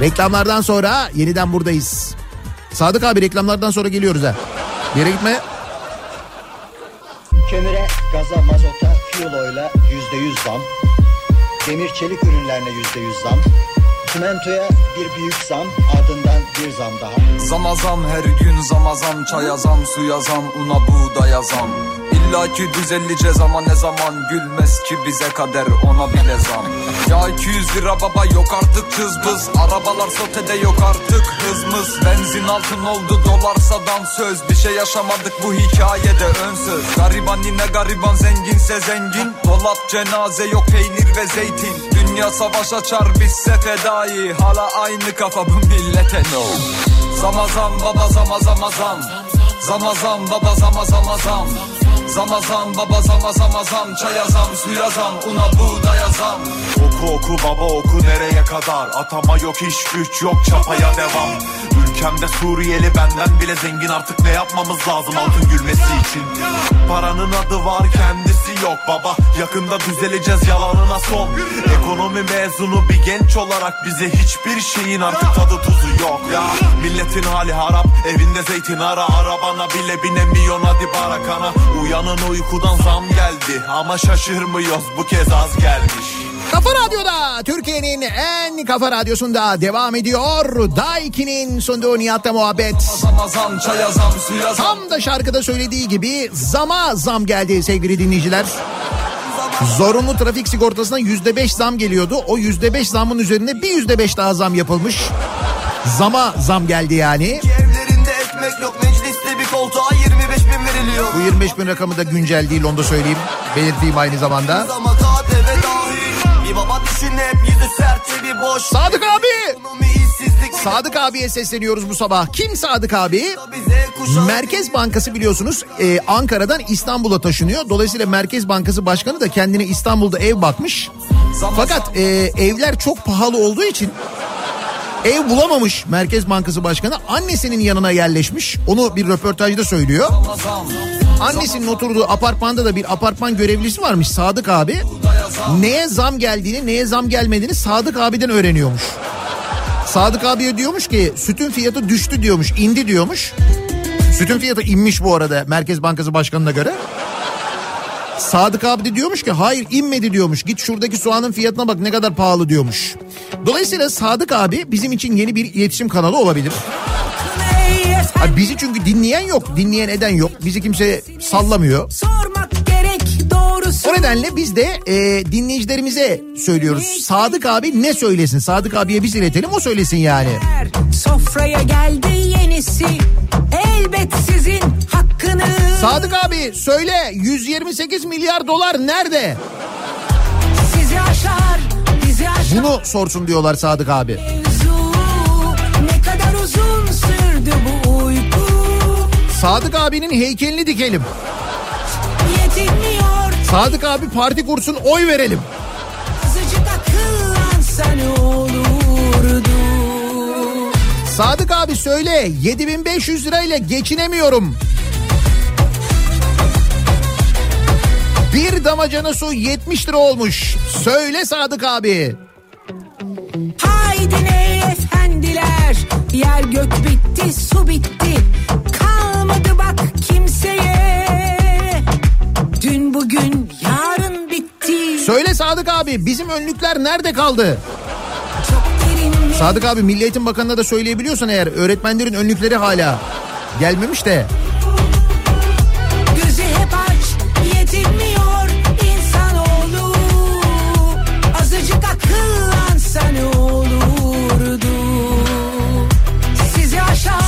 Reklamlardan sonra yeniden buradayız. Sadık abi reklamlardan sonra geliyoruz ha. Bir yere gitme. Kömüre, gaza, mazota, fiyolayla yüzde yüz zam. Demir çelik ürünlerine yüzde yüz zam. Çimentoya bir büyük zam ardından bir zam daha. Zama zam her gün zama zam Çaya zam suya zam una buğdaya zam İlla ki düzeleceğiz ama ne zaman? Gülmez ki bize kader ona bile zam. Ya 200 lira baba yok artık kız bız Arabalar sotede yok artık hız mız. Benzin altın oldu dolarsadan söz. Bir şey yaşamadık bu hikayede önsöz Gariban yine gariban zenginse zengin. Dolap cenaze yok peynir ve zeytin. Dünya savaş açar bizse fedai. Hala aynı kafa bu millete no. Zama zam baba zama zama zam Zama zam baba zama zama zam Zama zam baba zama zama zam Çaya zam suya zam una buğdaya zam Oku oku baba oku nereye kadar? Atama yok iş güç yok çapaya devam Ülkemde Suriyeli benden bile zengin. Artık ne yapmamız lazım altın gülmesi için? Paranın adı var kendisi yok baba. Yakında düzeleceğiz yalanına son Ekonomi mezunu bir genç olarak bize hiçbir şeyin artık tadı tuzu yok ya. Milletin hali harap evinde zeytin ara. Arabana bile binemiyorsun hadi barakana. Uyanın uykudan zam geldi. Ama şaşırmıyoruz bu kez az gelmiş Kafa Radyo'da Türkiye'nin en kafa radyosunda devam ediyor. Daiki'nin sunduğu Nihat'la muhabbet. Zama zam çaya zam suya zam Tam da şarkıda söylediği gibi zama zam geldi sevgili dinleyiciler. Zorunlu trafik sigortasına yüzde beş zam geliyordu. O yüzde beş zamın üzerine bir yüzde beş daha zam yapılmış. Zama zam geldi yani. Evlerinde ekmek yok mecliste bir koltuğa 25 bin veriliyor. Bu 25 bin rakamı da güncel değil onu da söyleyeyim. Belirteyim aynı zamanda. Ama KDV dahil. Düşün hep yüzü sertçe bir boş. Sadık abi! Sadık abiye sesleniyoruz bu sabah. Kim Sadık abi? Merkez Bankası biliyorsunuz e, Ankara'dan İstanbul'a taşınıyor. Dolayısıyla Merkez Bankası Başkanı da kendine İstanbul'da ev bakmış. Fakat e, evler çok pahalı olduğu için ev bulamamış Merkez Bankası Başkanı. Annesinin yanına yerleşmiş. Onu bir röportajda söylüyor. Annesinin oturduğu apartmanda da bir apartman görevlisi varmış Sadık abi. Neye zam geldiğini neye zam gelmediğini Sadık abiden öğreniyormuş. Sadık abiye diyormuş ki sütün fiyatı düştü diyormuş indi diyormuş. Sütün fiyatı inmiş bu arada Merkez Bankası Başkanı'na göre. Sadık abi de diyormuş ki hayır inmedi diyormuş. Git şuradaki soğanın fiyatına bak ne kadar pahalı diyormuş. Dolayısıyla Sadık abi bizim için yeni bir iletişim kanalı olabilir. Ha, bizi çünkü dinleyen yok, dinleyen eden yok. Bizi kimse sallamıyor. Sormak gerek doğrusu. O nedenle biz de e, dinleyicilerimize söylüyoruz. Sadık abi ne söylesin? Sadık abiye biz iletelim o söylesin yani. Sofraya geldi yenisi. Elbet sizin hakkınız. Sadık abi söyle 128 milyar dolar nerede? Sizi aşar, bizi aşar. Bunu sorsun diyorlar Sadık abi. Mevzu ne kadar uzun sürdü bu. Sadık abinin heykelini dikelim. Sadık abi parti kursun oy verelim. Sadık abi söyle 7500 lirayla geçinemiyorum. Bir damacana su 70 lira olmuş. Söyle Sadık abi. Haydi ne gök bitti su bitti. Kalmadı bak kimseye. Dün bugün yarın bitti. Söyle Sadık abi bizim önlükler nerede kaldı? Sadık abi Milli Eğitim Bakanı'na da söyleyebiliyorsan eğer. Öğretmenlerin önlükleri hala. Gelmemiş de.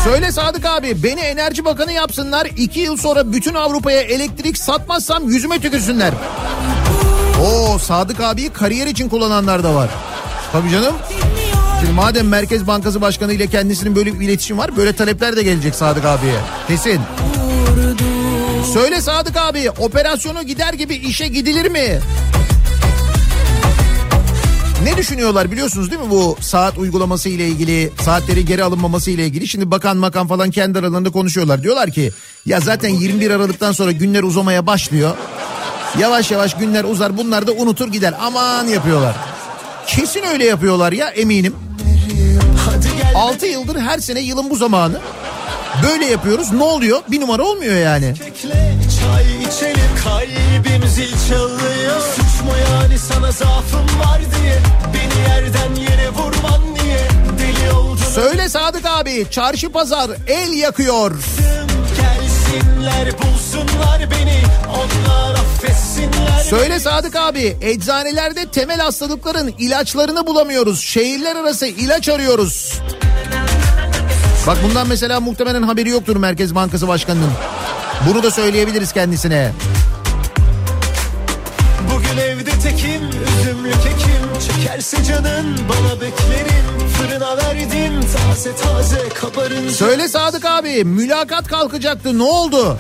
Söyle Sadık abi beni Enerji Bakanı yapsınlar. iki yıl sonra bütün Avrupa'ya elektrik satmazsam yüzüme tükürsünler. Oo Sadık abiyi kariyer için kullananlar da var. Tabii canım. Şimdi madem Merkez Bankası Başkanı ile kendisinin böyle bir iletişim var böyle talepler de gelecek Sadık abiye. Kesin. Söyle Sadık abi operasyonu gider gibi işe gidilir mi? Ne düşünüyorlar biliyorsunuz değil mi bu saat uygulaması ile ilgili, saatleri geri alınmaması ile ilgili. Şimdi bakan makan falan kendi aralarında konuşuyorlar. Diyorlar ki ya zaten 21 Aralık'tan sonra günler uzamaya başlıyor. Yavaş yavaş günler uzar bunlar da unutur gider. Aman yapıyorlar. Kesin öyle yapıyorlar ya eminim. 6 yıldır her sene yılın bu zamanı böyle yapıyoruz. Ne oluyor? Bir numara olmuyor yani. Çay içelim kalbim zil çalıyor Suç mu yani sana zaafım var diye Beni yerden yere vurman niye Deli oldum Söyle Sadık abi çarşı pazar el yakıyor. Gelsinler bulsunlar beni Onlar affetsinler Söyle Sadık abi eczanelerde temel hastalıkların ilaçlarını bulamıyoruz. Şehirler arası ilaç arıyoruz. Bak bundan mesela muhtemelen haberi yoktur Merkez Bankası Başkanı'nın. Bunu da söyleyebiliriz kendisine. Bugün evde tekim üzümlü kekim Çekerse canın bana beklerim Fırına verdim taze taze kabarınca Söyle Sadık abi mülakat kalkacaktı ne oldu?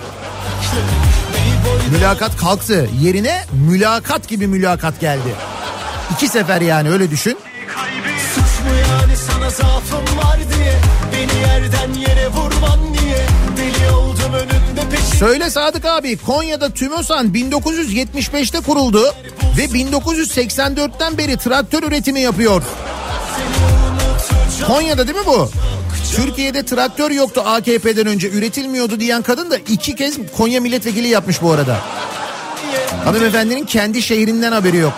Mülakat kalktı yerine mülakat gibi mülakat geldi. İki sefer yani öyle düşün. Suç mu yani sana zaafım var diye Beni yerden yere vurman niye Deli oldum önünde peşin Söyle Sadık abi Konya'da TÜMÖSAN 1975'te kuruldu ve 1984'ten beri traktör üretimi yapıyor. Konya'da değil mi bu? Türkiye'de traktör yoktu AKP'den önce üretilmiyordu diyen kadın da iki kez Konya milletvekili yapmış bu arada. Hanımefendinin kendi şehrinden haberi yok.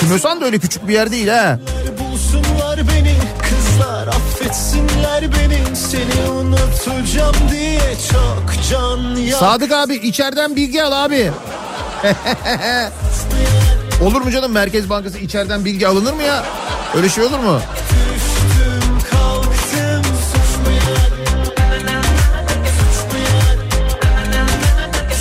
TÜMÖSAN da öyle küçük bir yer değil ha. bulsunlar affetsinler beni Seni unutacağım diye çok can yak Sadık abi içeriden bilgi al abi. <laughs> olur mu canım Merkez Bankası içeriden bilgi alınır mı ya? Öyle şey olur mu?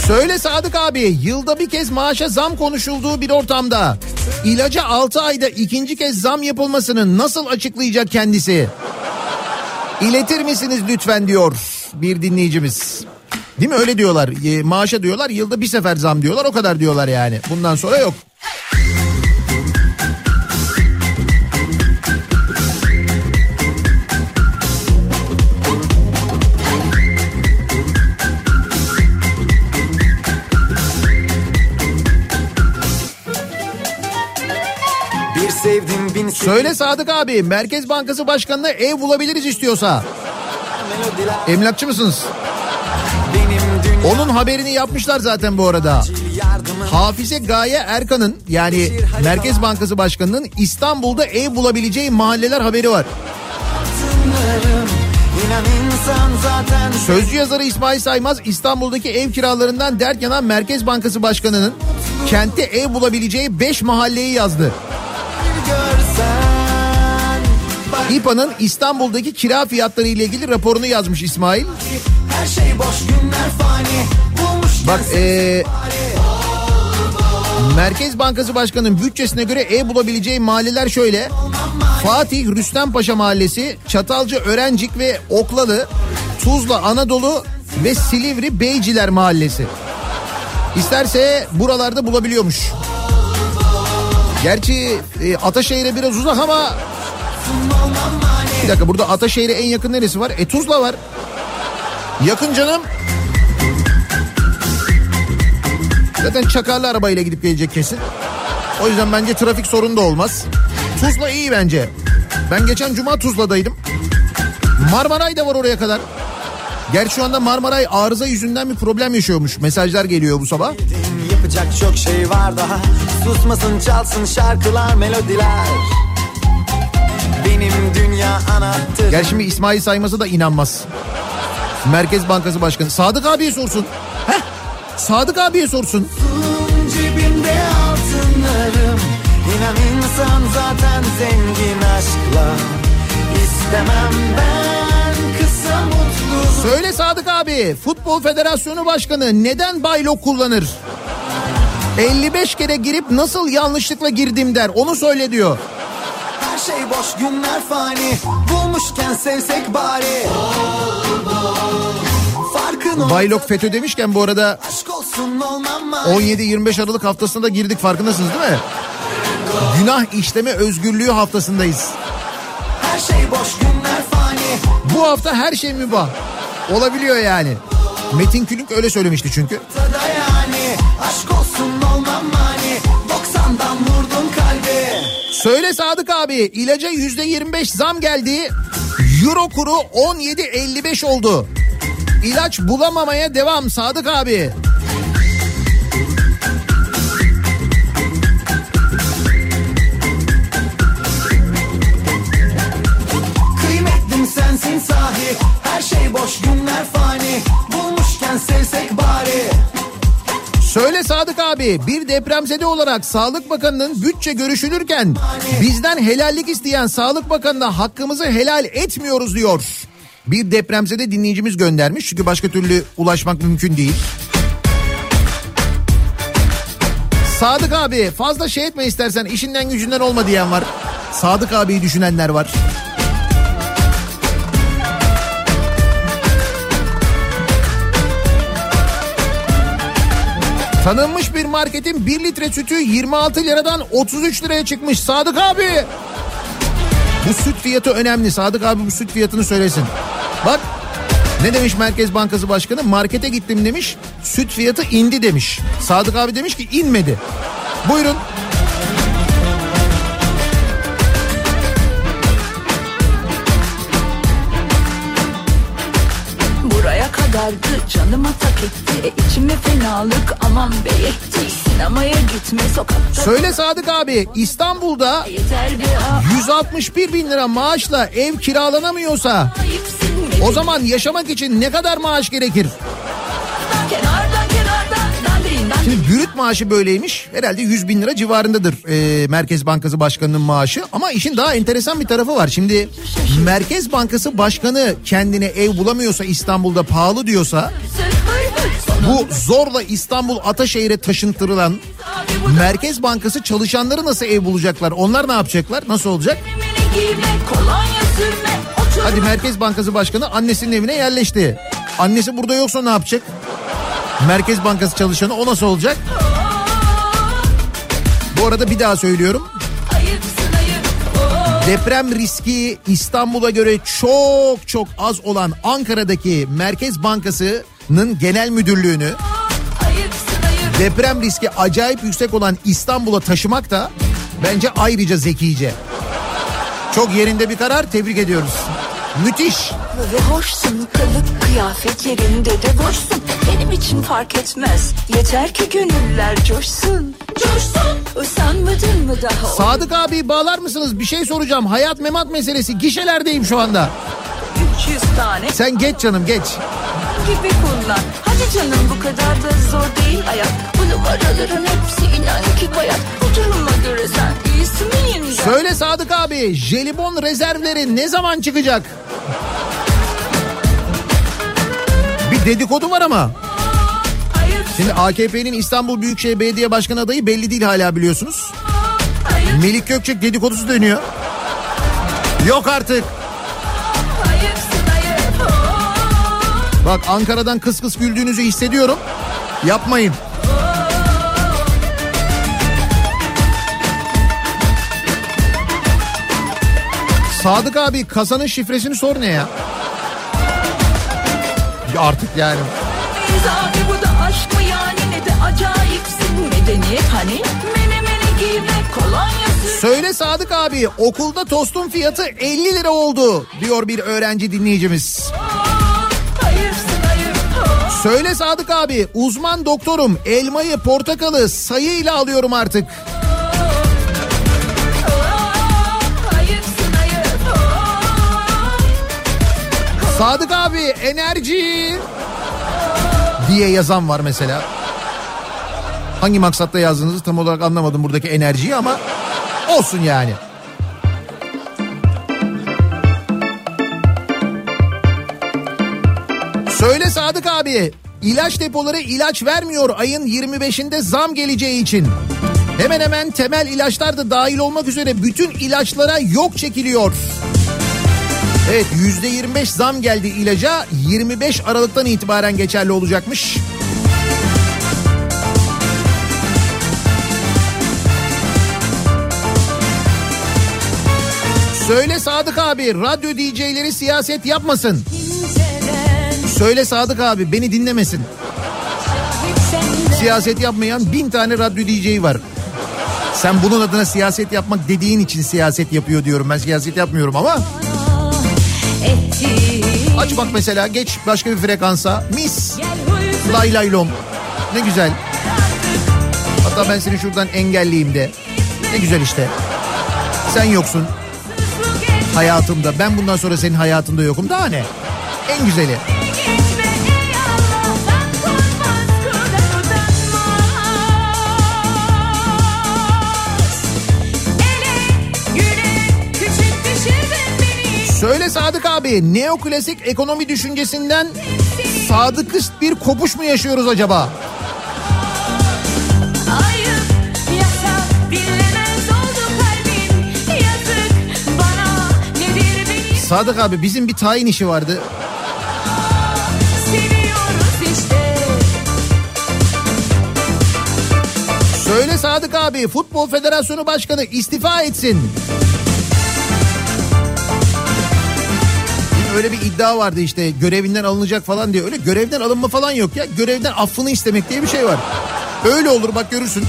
Söyle Sadık abi yılda bir kez maaşa zam konuşulduğu bir ortamda ilaca 6 ayda ikinci kez zam yapılmasını nasıl açıklayacak kendisi? İletir misiniz lütfen diyor bir dinleyicimiz. Değil mi? Öyle diyorlar. E, maaşa diyorlar. Yılda bir sefer zam diyorlar. O kadar diyorlar yani. Bundan sonra yok. Bir Söyle Sadık abi Merkez Bankası Başkanı'na ev bulabiliriz istiyorsa. Emlakçı mısınız? Onun haberini yapmışlar zaten bu arada. Hafize Gaye Erkan'ın yani Merkez Bankası Başkanı'nın İstanbul'da ev bulabileceği mahalleler haberi var. Sözcü yazarı İsmail Saymaz İstanbul'daki ev kiralarından dert yanan Merkez Bankası Başkanı'nın kentte ev bulabileceği 5 mahalleyi yazdı. İPA'nın İstanbul'daki kira fiyatları ile ilgili raporunu yazmış İsmail. her şey boş günler fani Bak ee, Merkez Bankası Başkanı'nın bütçesine göre ev bulabileceği mahalleler şöyle. Fatih Rüstempaşa Mahallesi, Çatalca Örencik ve Oklalı, Tuzla Anadolu ve Silivri Beyciler Mahallesi. İsterse buralarda bulabiliyormuş. Gerçi e, Ataşehir'e biraz uzak ama... Bir dakika burada Ataşehir'e en yakın neresi var? E Tuzla var. Yakın canım. Zaten çakarlı arabayla gidip gelecek kesin. O yüzden bence trafik sorunu da olmaz. Tuzla iyi bence. Ben geçen cuma Tuzla'daydım. Marmaray da var oraya kadar. Gerçi şu anda Marmaray arıza yüzünden bir problem yaşıyormuş. Mesajlar geliyor bu sabah. Yapacak çok şey var daha Susmasın çalsın şarkılar melodiler Benim dünya anahtarı Gerçi şimdi İsmail sayması da inanmaz. Merkez Bankası Başkanı. Sadık abiye sorsun. Heh, Sadık abiye sorsun. Cebimde altınlarım İnan insan zaten zengin aşkla İstemem ben kısa mutlu Söyle Sadık abi Futbol Federasyonu Başkanı neden baylok kullanır? 55 kere girip nasıl yanlışlıkla girdim der onu söyle diyor. Boş günler fani Bulmuşken sevsek bari Farkın Baylok FETÖ demişken bu arada Aşk olsun olmam mani 17-25 Aralık haftasına da girdik farkındasınız değil mi? Günah işleme özgürlüğü haftasındayız. Her şey boş günler fani Bu hafta her şey mübah. Olabiliyor yani. Metin Külünk öyle söylemişti çünkü. Yani Aşk olsun olmam Söyle Sadık abi ilaca yüzde 25 zam geldi. Euro kuru 17.55 oldu. İlaç bulamamaya devam Sadık abi. Kıymetlim sensin sahi Her şey boş günler fani Bulmuşken sevsek bari Söyle Sadık abi bir depremzede olarak Sağlık Bakanı'nın bütçe görüşülürken bizden helallik isteyen Sağlık Bakanı'na hakkımızı helal etmiyoruz diyor. Bir depremzede dinleyicimiz göndermiş çünkü başka türlü ulaşmak mümkün değil. Sadık abi fazla şey etme istersen işinden gücünden olma diyen var. Sadık abiyi düşünenler var. Tanınmış bir marketin 1 litre sütü 26 liradan 33 liraya çıkmış. Sadık abi. Bu süt fiyatı önemli. Sadık abi bu süt fiyatını söylesin. Bak ne demiş Merkez Bankası Başkanı? Markete gittim demiş. Süt fiyatı indi demiş. Sadık abi demiş ki inmedi. Buyurun. Kadardı canıma tak etti. E, içime fenalık aman be yetti. Sinemaya gitme sokakta Söyle Sadık abi İstanbul'da Yeter be ah, 161 bin lira maaşla ev kiralanamıyorsa o zaman yaşamak için ne kadar maaş gerekir? Şimdi bürüt maaşı böyleymiş. Herhalde 100 bin lira civarındadır e, Merkez Bankası Başkanı'nın maaşı. Ama işin daha enteresan bir tarafı var. Şimdi Merkez Bankası Başkanı kendine ev bulamıyorsa İstanbul'da pahalı diyorsa bu zorla İstanbul Ataşehir'e taşıntırılan Merkez Bankası çalışanları nasıl ev bulacaklar? Onlar ne yapacaklar? Nasıl olacak? Hadi Merkez Bankası Başkanı annesinin evine yerleşti. Annesi burada yoksa ne yapacak? Merkez Bankası çalışanı o nasıl olacak? Bu arada bir daha söylüyorum. Deprem riski İstanbul'a göre çok çok az olan Ankara'daki Merkez Bankası'nın genel müdürlüğünü deprem riski acayip yüksek olan İstanbul'a taşımak da bence ayrıca zekice. Çok yerinde bir karar tebrik ediyoruz. Müthiş. ve hoşsun kılık kıyafet yerinde de boşsun benim için fark etmez yeter ki gönüller coşsun coşsun usanmadın mı daha Sadık abi bağlar mısınız? Bir şey soracağım. Hayat memat meselesi. Gişelerdeyim şu anda. 300 tane Sen geç canım geç. gibi kullan hadi canım bu kadar da zor değil hayat bu numaraların hepsi inan ki bayat bu duruma göre sen iyisi miyim de Söyle Sadık abi jelibon rezervleri ne zaman çıkacak? Bir dedikodu var ama. Şimdi AKP'nin İstanbul Büyükşehir Belediye Başkanı adayı belli değil hala biliyorsunuz. Melik Gökçek dedikodusu dönüyor. Yok artık. Bak Ankara'dan kıs kıs güldüğünüzü hissediyorum. Yapmayın. Sadık abi kasanın şifresini sor ne ya? Ya Artık yani. Abi bu da aşk mı yani ne de acayipsin medeniyet hani menemene giyme kolonyası Söyle Sadık abi okulda tostun fiyatı 50 lira oldu diyor bir öğrenci dinleyicimiz. ayıp oh. Söyle Sadık abi uzman doktorum elmayı portakalı sayıyla alıyorum artık. Sadık abi enerji diye yazan var mesela. Hangi maksatta yazdığınızı tam olarak anlamadım buradaki enerjiyi ama olsun yani. Söyle Sadık abi ilaç depoları ilaç vermiyor ayın 25'inde zam geleceği için. Hemen hemen temel ilaçlar da dahil olmak üzere bütün ilaçlara yok çekiliyor. Evet yüzde 25 zam geldi ilaca 25 Aralık'tan itibaren geçerli olacakmış. Söyle Sadık abi radyo DJ'leri siyaset yapmasın. Söyle Sadık abi beni dinlemesin. Siyaset yapmayan bin tane radyo DJ var. Sen bunun adına siyaset yapmak dediğin için siyaset yapıyor diyorum. Ben siyaset yapmıyorum ama. Aç bak mesela geç başka bir frekansa. Mis. Lay lay lom. Ne güzel. Hatta ben seni şuradan engelleyeyim de. Ne güzel işte. Sen yoksun. Hayatımda. Ben bundan sonra senin hayatında yokum. Daha ne? En güzeli. Söyle Sadık abi neoklasik ekonomi düşüncesinden sadıkist bir kopuş mu yaşıyoruz acaba? Sadık abi bizim bir tayin işi vardı. Söyle Sadık abi Futbol Federasyonu Başkanı istifa etsin. Öyle bir iddia vardı işte görevinden alınacak falan diye. Öyle görevden alınma falan yok ya. Görevden affını istemek diye bir şey var. Öyle olur bak görürsün.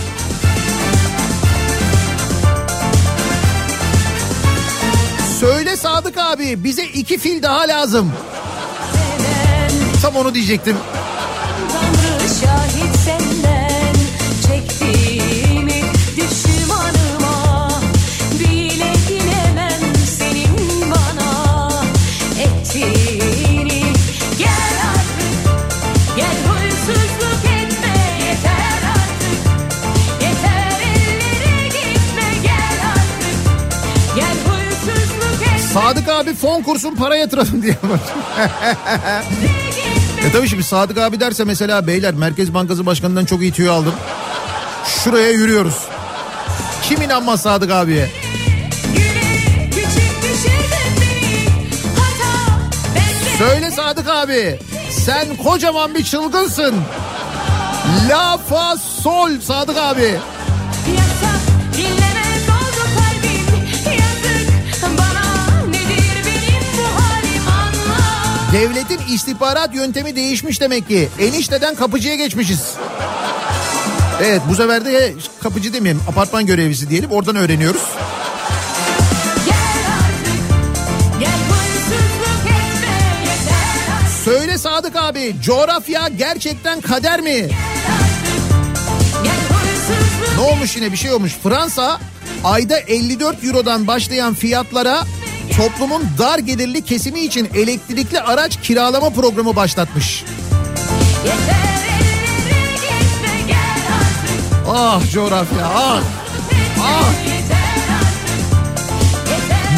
Söyle Sadık abi bize iki fil daha lazım. Tam onu diyecektim. Tanrı şahit Sadık abi fon kursun para yatıralım <laughs> diye. e tabii şimdi Sadık abi derse mesela beyler Merkez Bankası Başkanı'ndan çok iyi tüyo aldım. Şuraya yürüyoruz. Kim inanmaz Sadık abiye? Söyle Sadık abi. Sen kocaman bir çılgınsın. La fa sol Sadık abi. Devletin istihbarat yöntemi değişmiş demek ki. Enişteden kapıcıya geçmişiz. Evet bu sefer de kapıcı demeyelim apartman görevlisi diyelim oradan öğreniyoruz. Söyle Sadık abi coğrafya gerçekten kader mi? Ne olmuş yine bir şey olmuş. Fransa ayda 54 eurodan başlayan fiyatlara toplumun dar gelirli kesimi için elektrikli araç kiralama programı başlatmış. Ah coğrafya ah. Ah.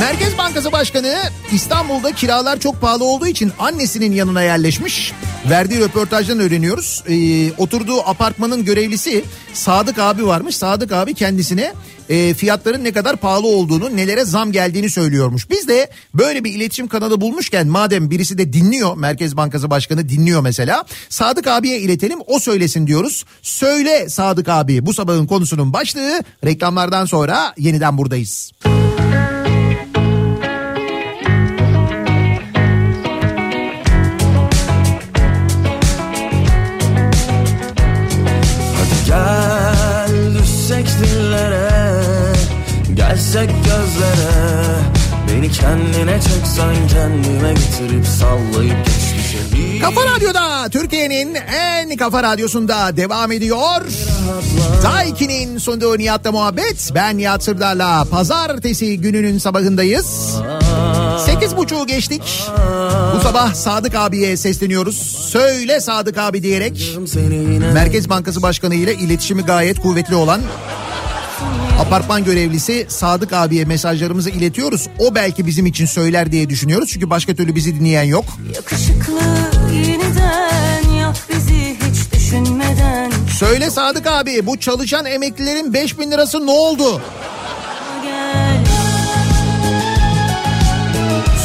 Merkez Bankası Başkanı İstanbul'da kiralar çok pahalı olduğu için annesinin yanına yerleşmiş. Verdiği röportajdan öğreniyoruz. Ee, oturduğu apartmanın görevlisi Sadık abi varmış. Sadık abi kendisine e, fiyatların ne kadar pahalı olduğunu, nelere zam geldiğini söylüyormuş. Biz de böyle bir iletişim kanalı bulmuşken madem birisi de dinliyor, Merkez Bankası Başkanı dinliyor mesela. Sadık abiye iletelim, o söylesin diyoruz. Söyle Sadık abi bu sabahın konusunun başlığı. Reklamlardan sonra yeniden buradayız. Gelsek gözlere Beni kendine çeksen kendime getirip sallayıp geçmişe Kafa Radyo'da Türkiye'nin en kafa radyosunda devam ediyor. Daiki'nin sunduğu Nihat'la muhabbet. Ben Nihat Sırdar'la pazartesi gününün sabahındayız. Sekiz buçuğu geçtik. Bu sabah Sadık abiye sesleniyoruz. Söyle Sadık abi diyerek Merkez Bankası Başkanı ile iletişimi gayet kuvvetli olan apartman görevlisi Sadık abiye mesajlarımızı iletiyoruz. O belki bizim için söyler diye düşünüyoruz. Çünkü başka türlü bizi dinleyen yok. yakışıklı yeniden yap bizi hiç düşünmeden Söyle Sadık abi bu çalışan emeklilerin 5000 lirası ne oldu? gel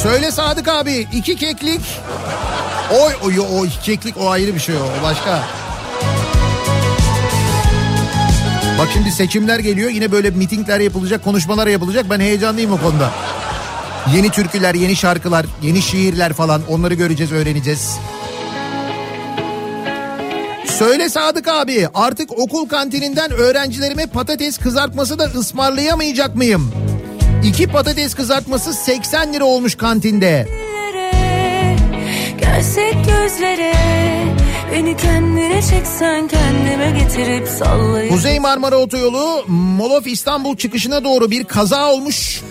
Söyle Sadık abi iki keklik. Oy oy o keklik o ayrı bir şey o, o başka. Bak şimdi seçimler geliyor yine böyle mitingler yapılacak konuşmalar yapılacak ben heyecanlıyım o konuda. Yeni türküler yeni şarkılar yeni şiirler falan onları göreceğiz öğreneceğiz. Söyle Sadık abi artık okul kantininden öğrencilerime patates kızartması da ısmarlayamayacak mıyım? İki patates kızartması 80 lira olmuş kantinde. Gelsek gözlere Beni kendine çeksen kendime getirip sallayıp Kuzey Marmara Otoyolu Molof İstanbul çıkışına doğru bir kaza olmuş.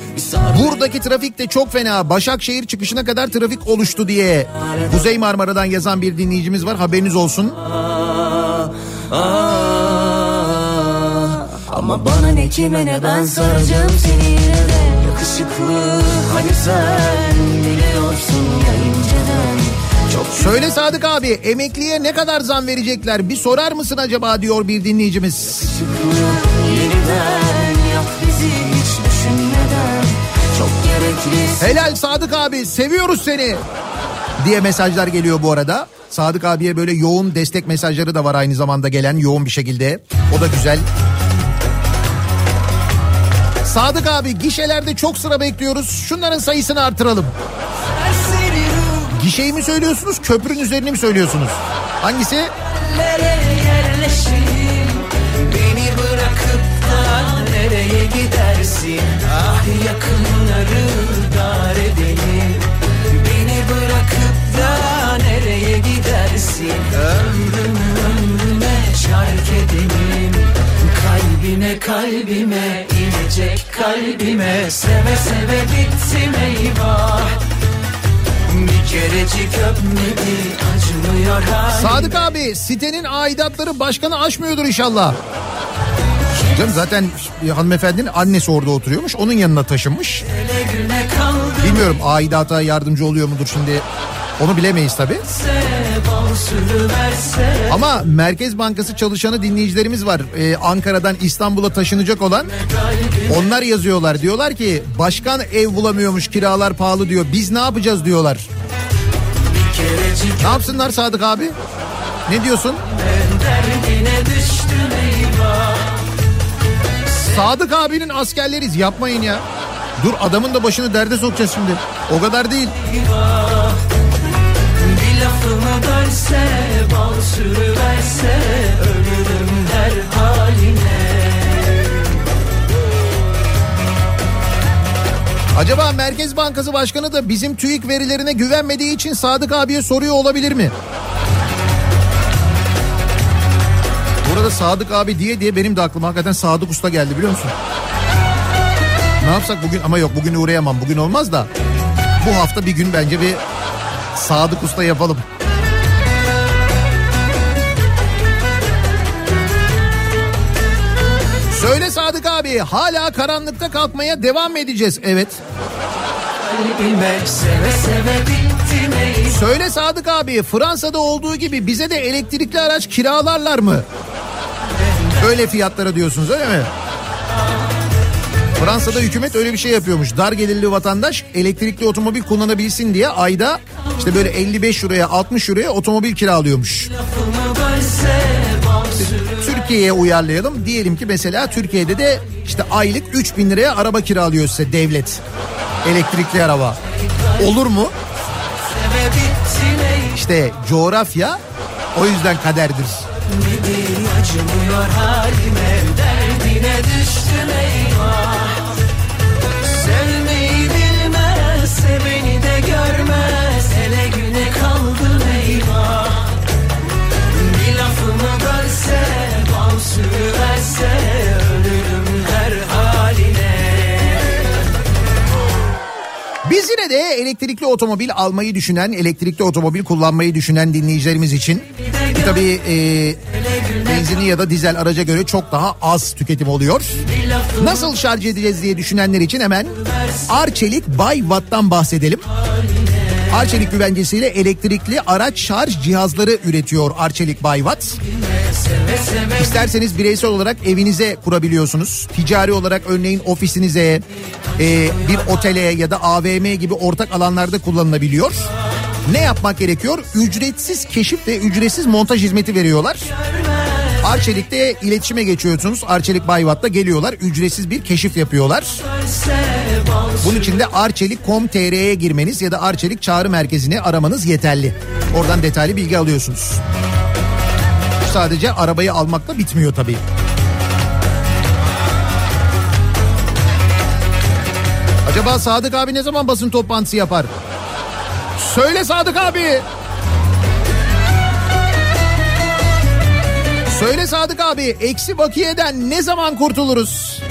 Buradaki trafik de çok fena. Başakşehir çıkışına kadar trafik oluştu diye. Kuzey Marmara'dan yazan bir dinleyicimiz var haberiniz olsun. Ama bana ne kime ne ben saracağım seni yine de Yakışıklı hani sen biliyorsun ya inceden Söyle Sadık abi emekliye ne kadar zam verecekler bir sorar mısın acaba diyor bir dinleyicimiz. Helal Sadık abi seviyoruz seni diye mesajlar geliyor bu arada. Sadık abiye böyle yoğun destek mesajları da var aynı zamanda gelen yoğun bir şekilde. O da güzel. Sadık abi gişelerde çok sıra bekliyoruz. Şunların sayısını artıralım. Gişeyi mi söylüyorsunuz köprünün üzerine mi söylüyorsunuz? Hangisi? Beni bırakıp da nereye gidersin? Ah yakınları dar edelim. Beni bırakıp da nereye gidersin? Ömrümü ömrüme şark edelim. Kalbine kalbime inecek kalbime. Seve seve bittim eyvah öpmedi Sadık abi sitenin aidatları başkanı aşmıyordur inşallah. Canım zaten hanımefendinin annesi orada oturuyormuş. Onun yanına taşınmış. Bilmiyorum aidata yardımcı oluyor mudur şimdi. Onu bilemeyiz tabii. Ama Merkez Bankası çalışanı dinleyicilerimiz var. Ee, Ankara'dan İstanbul'a taşınacak olan. Onlar yazıyorlar. Diyorlar ki başkan ev bulamıyormuş kiralar pahalı diyor. Biz ne yapacağız diyorlar. Ne yapsınlar Sadık abi? Ne diyorsun? Sadık abinin askerleriz yapmayın ya. Dur adamın da başını derde sokacağız şimdi. O kadar değil. eyvah lafımı bölse bal sürüverse ölürüm her haline Acaba Merkez Bankası Başkanı da bizim TÜİK verilerine güvenmediği için Sadık abiye soruyor olabilir mi? Burada Sadık abi diye diye benim de aklıma hakikaten Sadık Usta geldi biliyor musun? Ne yapsak bugün ama yok bugün uğrayamam bugün olmaz da bu hafta bir gün bence bir Sadık Usta yapalım. Söyle Sadık abi hala karanlıkta kalkmaya devam mı edeceğiz? Evet. Söyle Sadık abi Fransa'da olduğu gibi bize de elektrikli araç kiralarlar mı? Öyle fiyatlara diyorsunuz öyle mi? Fransa'da hükümet öyle bir şey yapıyormuş. Dar gelirli vatandaş elektrikli otomobil kullanabilsin diye ayda işte böyle 55 euroya 60 euroya otomobil kiralıyormuş. Türkiye'ye uyarlayalım. Diyelim ki mesela Türkiye'de de işte aylık 3000 liraya araba kiralıyor size devlet. Elektrikli araba. Olur mu? İşte coğrafya o yüzden kaderdir. Acımıyor halime Biz yine de elektrikli otomobil almayı düşünen, elektrikli otomobil kullanmayı düşünen dinleyicilerimiz için ki tabii e, benzinli ya da dizel araca göre çok daha az tüketim oluyor. Nasıl şarj edeceğiz diye düşünenler için hemen Arçelik Bay Watt'tan bahsedelim. Arçelik güvencesiyle elektrikli araç şarj cihazları üretiyor Arçelik Bay Watt. Seve seve İsterseniz bireysel olarak evinize kurabiliyorsunuz. Ticari olarak örneğin ofisinize, e, bir otele ya da AVM gibi ortak alanlarda kullanılabiliyor. Ne yapmak gerekiyor? Ücretsiz keşif ve ücretsiz montaj hizmeti veriyorlar. Arçelik'te iletişime geçiyorsunuz. Arçelik Bayvat'ta geliyorlar. Ücretsiz bir keşif yapıyorlar. Bunun için de arçelik.com.tr'ye girmeniz ya da Arçelik çağrı merkezini aramanız yeterli. Oradan detaylı bilgi alıyorsunuz. Sadece arabayı almakla bitmiyor tabii. Acaba Sadık abi ne zaman basın toplantısı yapar? Söyle Sadık abi. Söyle Sadık abi eksi bakiyeden ne zaman kurtuluruz?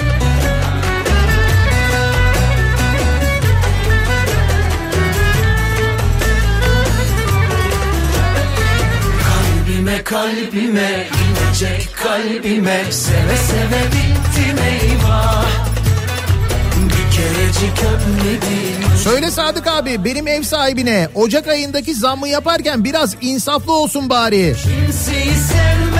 Kalbime kalbime inecek kalbime Seve seve bittim eyvah Söyle Sadık abi benim ev sahibine Ocak ayındaki zammı yaparken biraz insaflı olsun bari. Kimseyi sevmez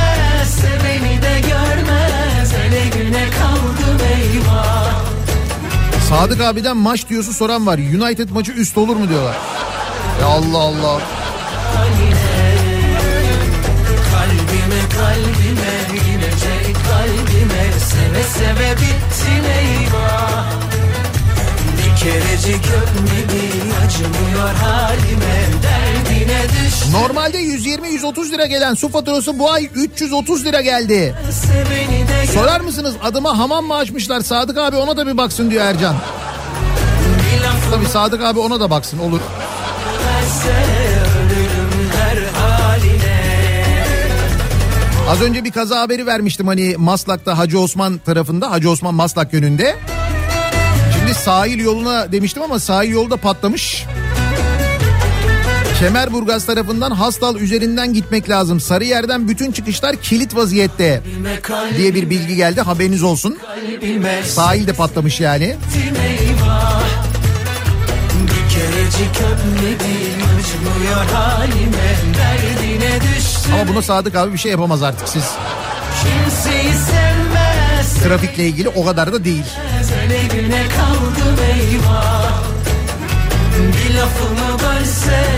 Sadık abiden maç diyorsu soran var. United maçı üst olur mu diyorlar. Ya Allah Allah. Kalbime kalbime inecek kalbime Seve seve eyvah Bir acımıyor halime Normalde 120-130 lira gelen su faturası bu ay 330 lira geldi. Sorar mısınız adıma hamam mı açmışlar Sadık abi ona da bir baksın diyor Ercan. Tabii Sadık abi ona da baksın olur. Az önce bir kaza haberi vermiştim hani Maslak'ta Hacı Osman tarafında Hacı Osman Maslak yönünde. Şimdi sahil yoluna demiştim ama sahil yolu da patlamış. Kemerburgaz tarafından Hastal üzerinden gitmek lazım. Sarıyer'den bütün çıkışlar kilit vaziyette diye bir bilgi geldi haberiniz olsun. Sahil de patlamış yani. Ama buna Sadık abi bir şey yapamaz artık siz. Trafikle ilgili o kadar da değil. Ele güne kaldım eyvah Bir lafımı bölse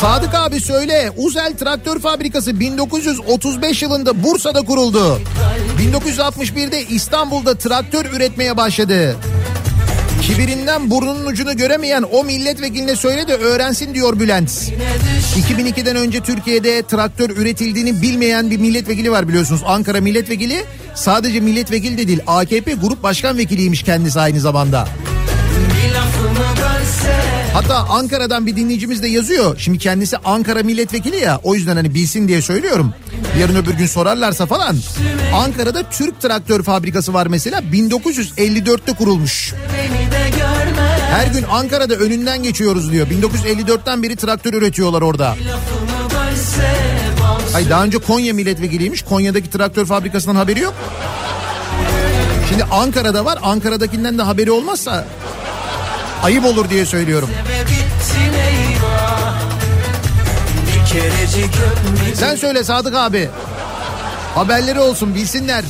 Sadık abi söyle Uzel Traktör Fabrikası 1935 yılında Bursa'da kuruldu. 1961'de İstanbul'da traktör üretmeye başladı. Kibirinden burnunun ucunu göremeyen o milletvekiline söyle de öğrensin diyor Bülent. 2002'den önce Türkiye'de traktör üretildiğini bilmeyen bir milletvekili var biliyorsunuz. Ankara milletvekili sadece milletvekili de değil AKP grup başkan vekiliymiş kendisi aynı zamanda. Bir lafımı Hatta Ankara'dan bir dinleyicimiz de yazıyor. Şimdi kendisi Ankara milletvekili ya o yüzden hani bilsin diye söylüyorum. Yarın öbür gün sorarlarsa falan. Ankara'da Türk Traktör Fabrikası var mesela 1954'te kurulmuş. Her gün Ankara'da önünden geçiyoruz diyor. 1954'ten beri traktör üretiyorlar orada. Hayır daha önce Konya milletvekiliymiş. Konya'daki traktör fabrikasından haberi yok. Şimdi Ankara'da var. Ankara'dakinden de haberi olmazsa ayıp olur diye söylüyorum. Sen söyle Sadık abi. Haberleri olsun bilsinler.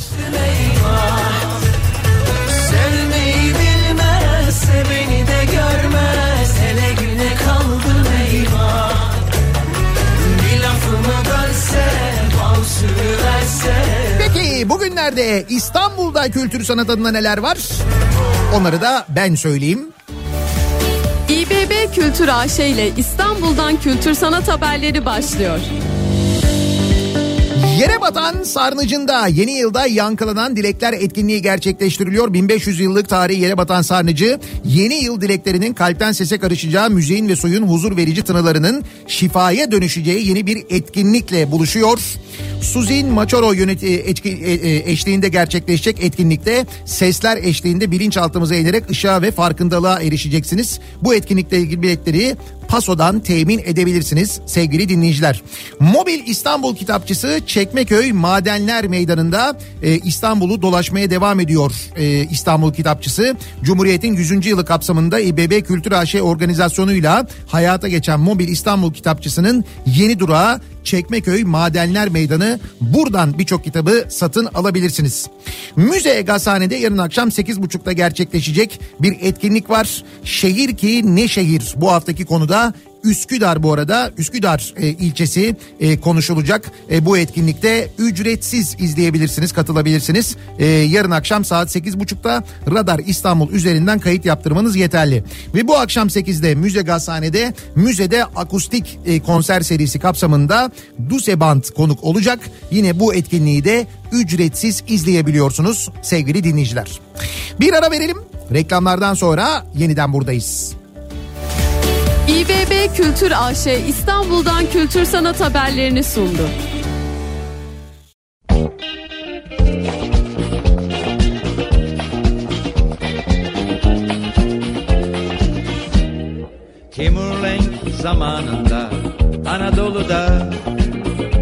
Sevmeyi bilmez Seveni de görmez Hele güne kaldım eyvah Bir lafımı bölse Bal sürüverse Peki bugünlerde İstanbul'da kültür sanat adına neler var? Onları da ben söyleyeyim. İBB Kültür AŞ ile İstanbul'dan kültür sanat haberleri başlıyor. Yere batan sarnıcında yeni yılda yankılanan dilekler etkinliği gerçekleştiriliyor. 1500 yıllık tarihi yere batan sarnıcı yeni yıl dileklerinin kalpten sese karışacağı müziğin ve suyun huzur verici tınılarının şifaya dönüşeceği yeni bir etkinlikle buluşuyor. Suzin Machoro yöneti etki, e, e, eşliğinde gerçekleşecek etkinlikte sesler eşliğinde bilinçaltımıza inerek ışığa ve farkındalığa erişeceksiniz. Bu etkinlikle ilgili biletleri Paso'dan temin edebilirsiniz sevgili dinleyiciler. Mobil İstanbul Kitapçısı Çekmeköy Madenler Meydanı'nda e, İstanbul'u dolaşmaya devam ediyor e, İstanbul Kitapçısı. Cumhuriyet'in 100. yılı kapsamında İBB Kültür AŞ organizasyonuyla hayata geçen Mobil İstanbul Kitapçısı'nın yeni durağı Çekmeköy Madenler Meydanı. Buradan birçok kitabı satın alabilirsiniz. Müze Gazhane'de yarın akşam 8.30'da gerçekleşecek bir etkinlik var. Şehir ki ne şehir bu haftaki konuda Üsküdar bu arada Üsküdar e, ilçesi e, konuşulacak. E, bu etkinlikte ücretsiz izleyebilirsiniz, katılabilirsiniz. E, yarın akşam saat 8.30'da Radar İstanbul üzerinden kayıt yaptırmanız yeterli. Ve bu akşam 8'de Müze Gazhane'de müzede akustik e, konser serisi kapsamında Duse Band konuk olacak. Yine bu etkinliği de ücretsiz izleyebiliyorsunuz sevgili dinleyiciler. Bir ara verelim. Reklamlardan sonra yeniden buradayız. İBB Kültür AŞ İstanbul'dan kültür sanat haberlerini sundu. Timurlenk zamanında Anadolu'da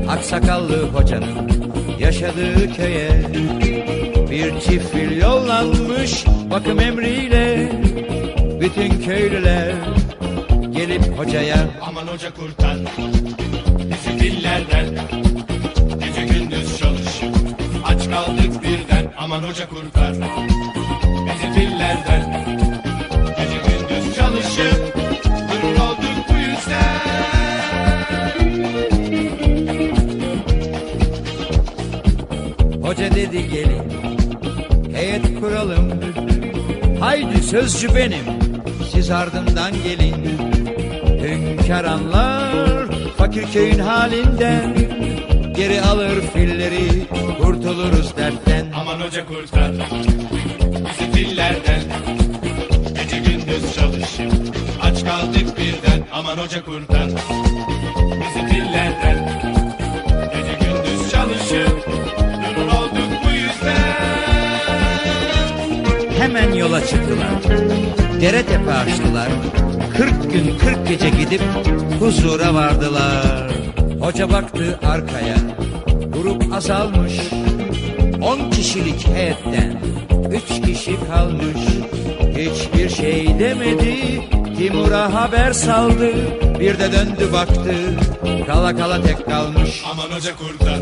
Aksakallı hocanın yaşadığı köye Bir çift fil yollanmış bakım emriyle Bütün köylüler gelip hocaya. Aman hoca kurtar. Bizi dillerden Gece gündüz çalış. Aç kaldık birden. Aman hoca kurtar. Bizi dillerden Gece gündüz çalışıp olduk bu yüzden. Hoca dedi gelin. Heyet kuralım. Haydi sözcü benim. Siz ardımdan gelin Hünkar fakir köyün halinden. Geri alır filleri kurtuluruz dertten. Aman hoca kurtar bizi dillerden Gece gündüz çalışıp aç kaldık birden. Aman hoca kurtar bizi dillerden Gece gündüz çalışıp Hemen yola çıktılar. Dere tepe açtılar. Kırk gün kırk gece gidip huzura vardılar. Hoca baktı arkaya. Grup azalmış. On kişilik heyetten Üç kişi kalmış. Hiçbir şey demedi. Timur'a haber saldı. Bir de döndü baktı. Kala kala tek kalmış. Aman hoca kurtar.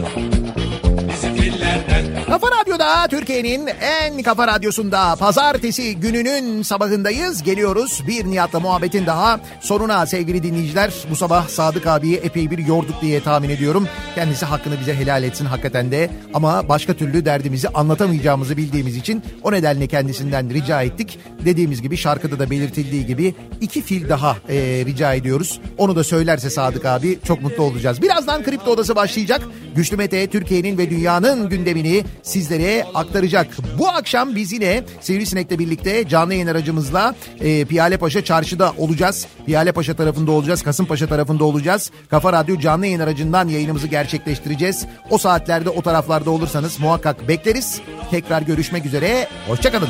Bizi dillerden Kafa Radyo'da Türkiye'nin en kafa radyosunda pazartesi gününün sabahındayız. Geliyoruz bir Nihat'la muhabbetin daha sonuna sevgili dinleyiciler. Bu sabah Sadık abiyi epey bir yorduk diye tahmin ediyorum. Kendisi hakkını bize helal etsin hakikaten de. Ama başka türlü derdimizi anlatamayacağımızı bildiğimiz için o nedenle kendisinden rica ettik. Dediğimiz gibi şarkıda da belirtildiği gibi iki fil daha e, rica ediyoruz. Onu da söylerse Sadık abi çok mutlu olacağız. Birazdan Kripto Odası başlayacak. Güçlü Mete Türkiye'nin ve dünyanın gündemini sizlere aktaracak. Bu akşam biz yine Sivrisinek'le birlikte canlı yayın aracımızla e, Piyalepaşa çarşıda olacağız. Piyalepaşa tarafında olacağız. Kasımpaşa tarafında olacağız. Kafa Radyo canlı yayın aracından yayınımızı gerçekleştireceğiz. O saatlerde o taraflarda olursanız muhakkak bekleriz. Tekrar görüşmek üzere. Hoşçakalın.